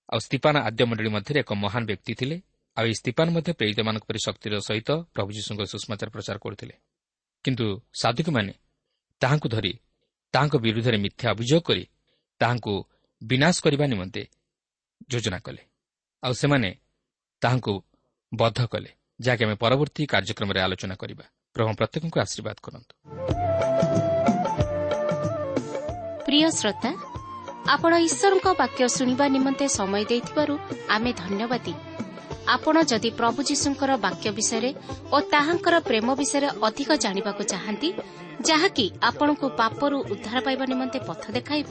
ଆଉ ସ୍ତିପାନ ଆଦ୍ୟ ମଣ୍ଡଳୀ ମଧ୍ୟରେ ଏକ ମହାନ ବ୍ୟକ୍ତି ଥିଲେ ଆଉ ଏହି ସ୍ତିପାନ ମଧ୍ୟ ପ୍ରେରିତମାନଙ୍କ ପରି ଶକ୍ତିର ସହିତ ପ୍ରଭୁ ଯୀଶୁଙ୍କ ସୁଷମାଚାର ପ୍ରଚାର କରୁଥିଲେ। କିନ୍ତୁ ସାଧୁକମାନେ ତାହାଙ୍କୁ ଧରି ତାହାଙ୍କ ବିରୁଦ୍ଧରେ ମିଥ୍ୟା ଅଭିଯୋଗ କରି ତାହାଙ୍କୁ ବିନାଶ କରିବା ନିମନ୍ତେ ଯୋଜନା କଲେ। ଆଉ ସେମାନେ ତାହାଙ୍କୁ ବଦ୍ଧ କଲେ ଯାହାକି ଆମେ ପରବର୍ତ୍ତୀ କାର୍ଯ୍ୟକ୍ରମରେ ଆଲୋଚନା କରିବା। ପ୍ରଭୁ ପ୍ରତ୍ୟେକଙ୍କୁ ଆଶୀର୍ବାଦ କରନ୍ତୁ। ପ୍ରିୟ ଶ୍ରୋତା ଆପଣ ଈଶ୍ୱରଙ୍କ ବାକ୍ୟ ଶୁଣିବା ନିମନ୍ତେ ସମୟ ଦେଇଥିବାରୁ ଆମେ ଧନ୍ୟବାଦୀ। ଆପଣ ଯଦି ପ୍ରଭୁ ଯୀଶୁଙ୍କର ବାକ୍ୟ ବିଷୟରେ ଓ ତାହାଙ୍କର ପ୍ରେମ ବିଷୟରେ ଅଧିକ ଜାଣିବାକୁ ଚାହାନ୍ତି ଯାହାକି ଆପଣଙ୍କୁ ପାପରୁ ଉଦ୍ଧାର ପାଇବା ନିମନ୍ତେ ପଥ ଦେଖାଇବ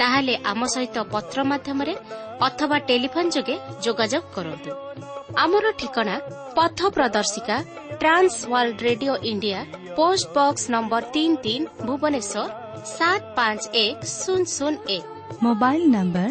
ତାହେଲେ ଆମ ସହିତ ପତ୍ର ମାଧ୍ୟମରେ ଅଥବା ଟେଲିଫୋନ୍ ଯୋଗେ ଯୋଗାଯୋଗ କରନ୍ତୁ। ଆମର ଠିକଣା ପଥ ପ୍ରଦର୍ଶିକା Trans World Radio India post box number ତିନି ତିନି ଭୁବନେଶ୍ୱର ସାତ ପାଞ୍ଚ ଏକ ଶୂନ ଶୂନ ଏକ। Mobile number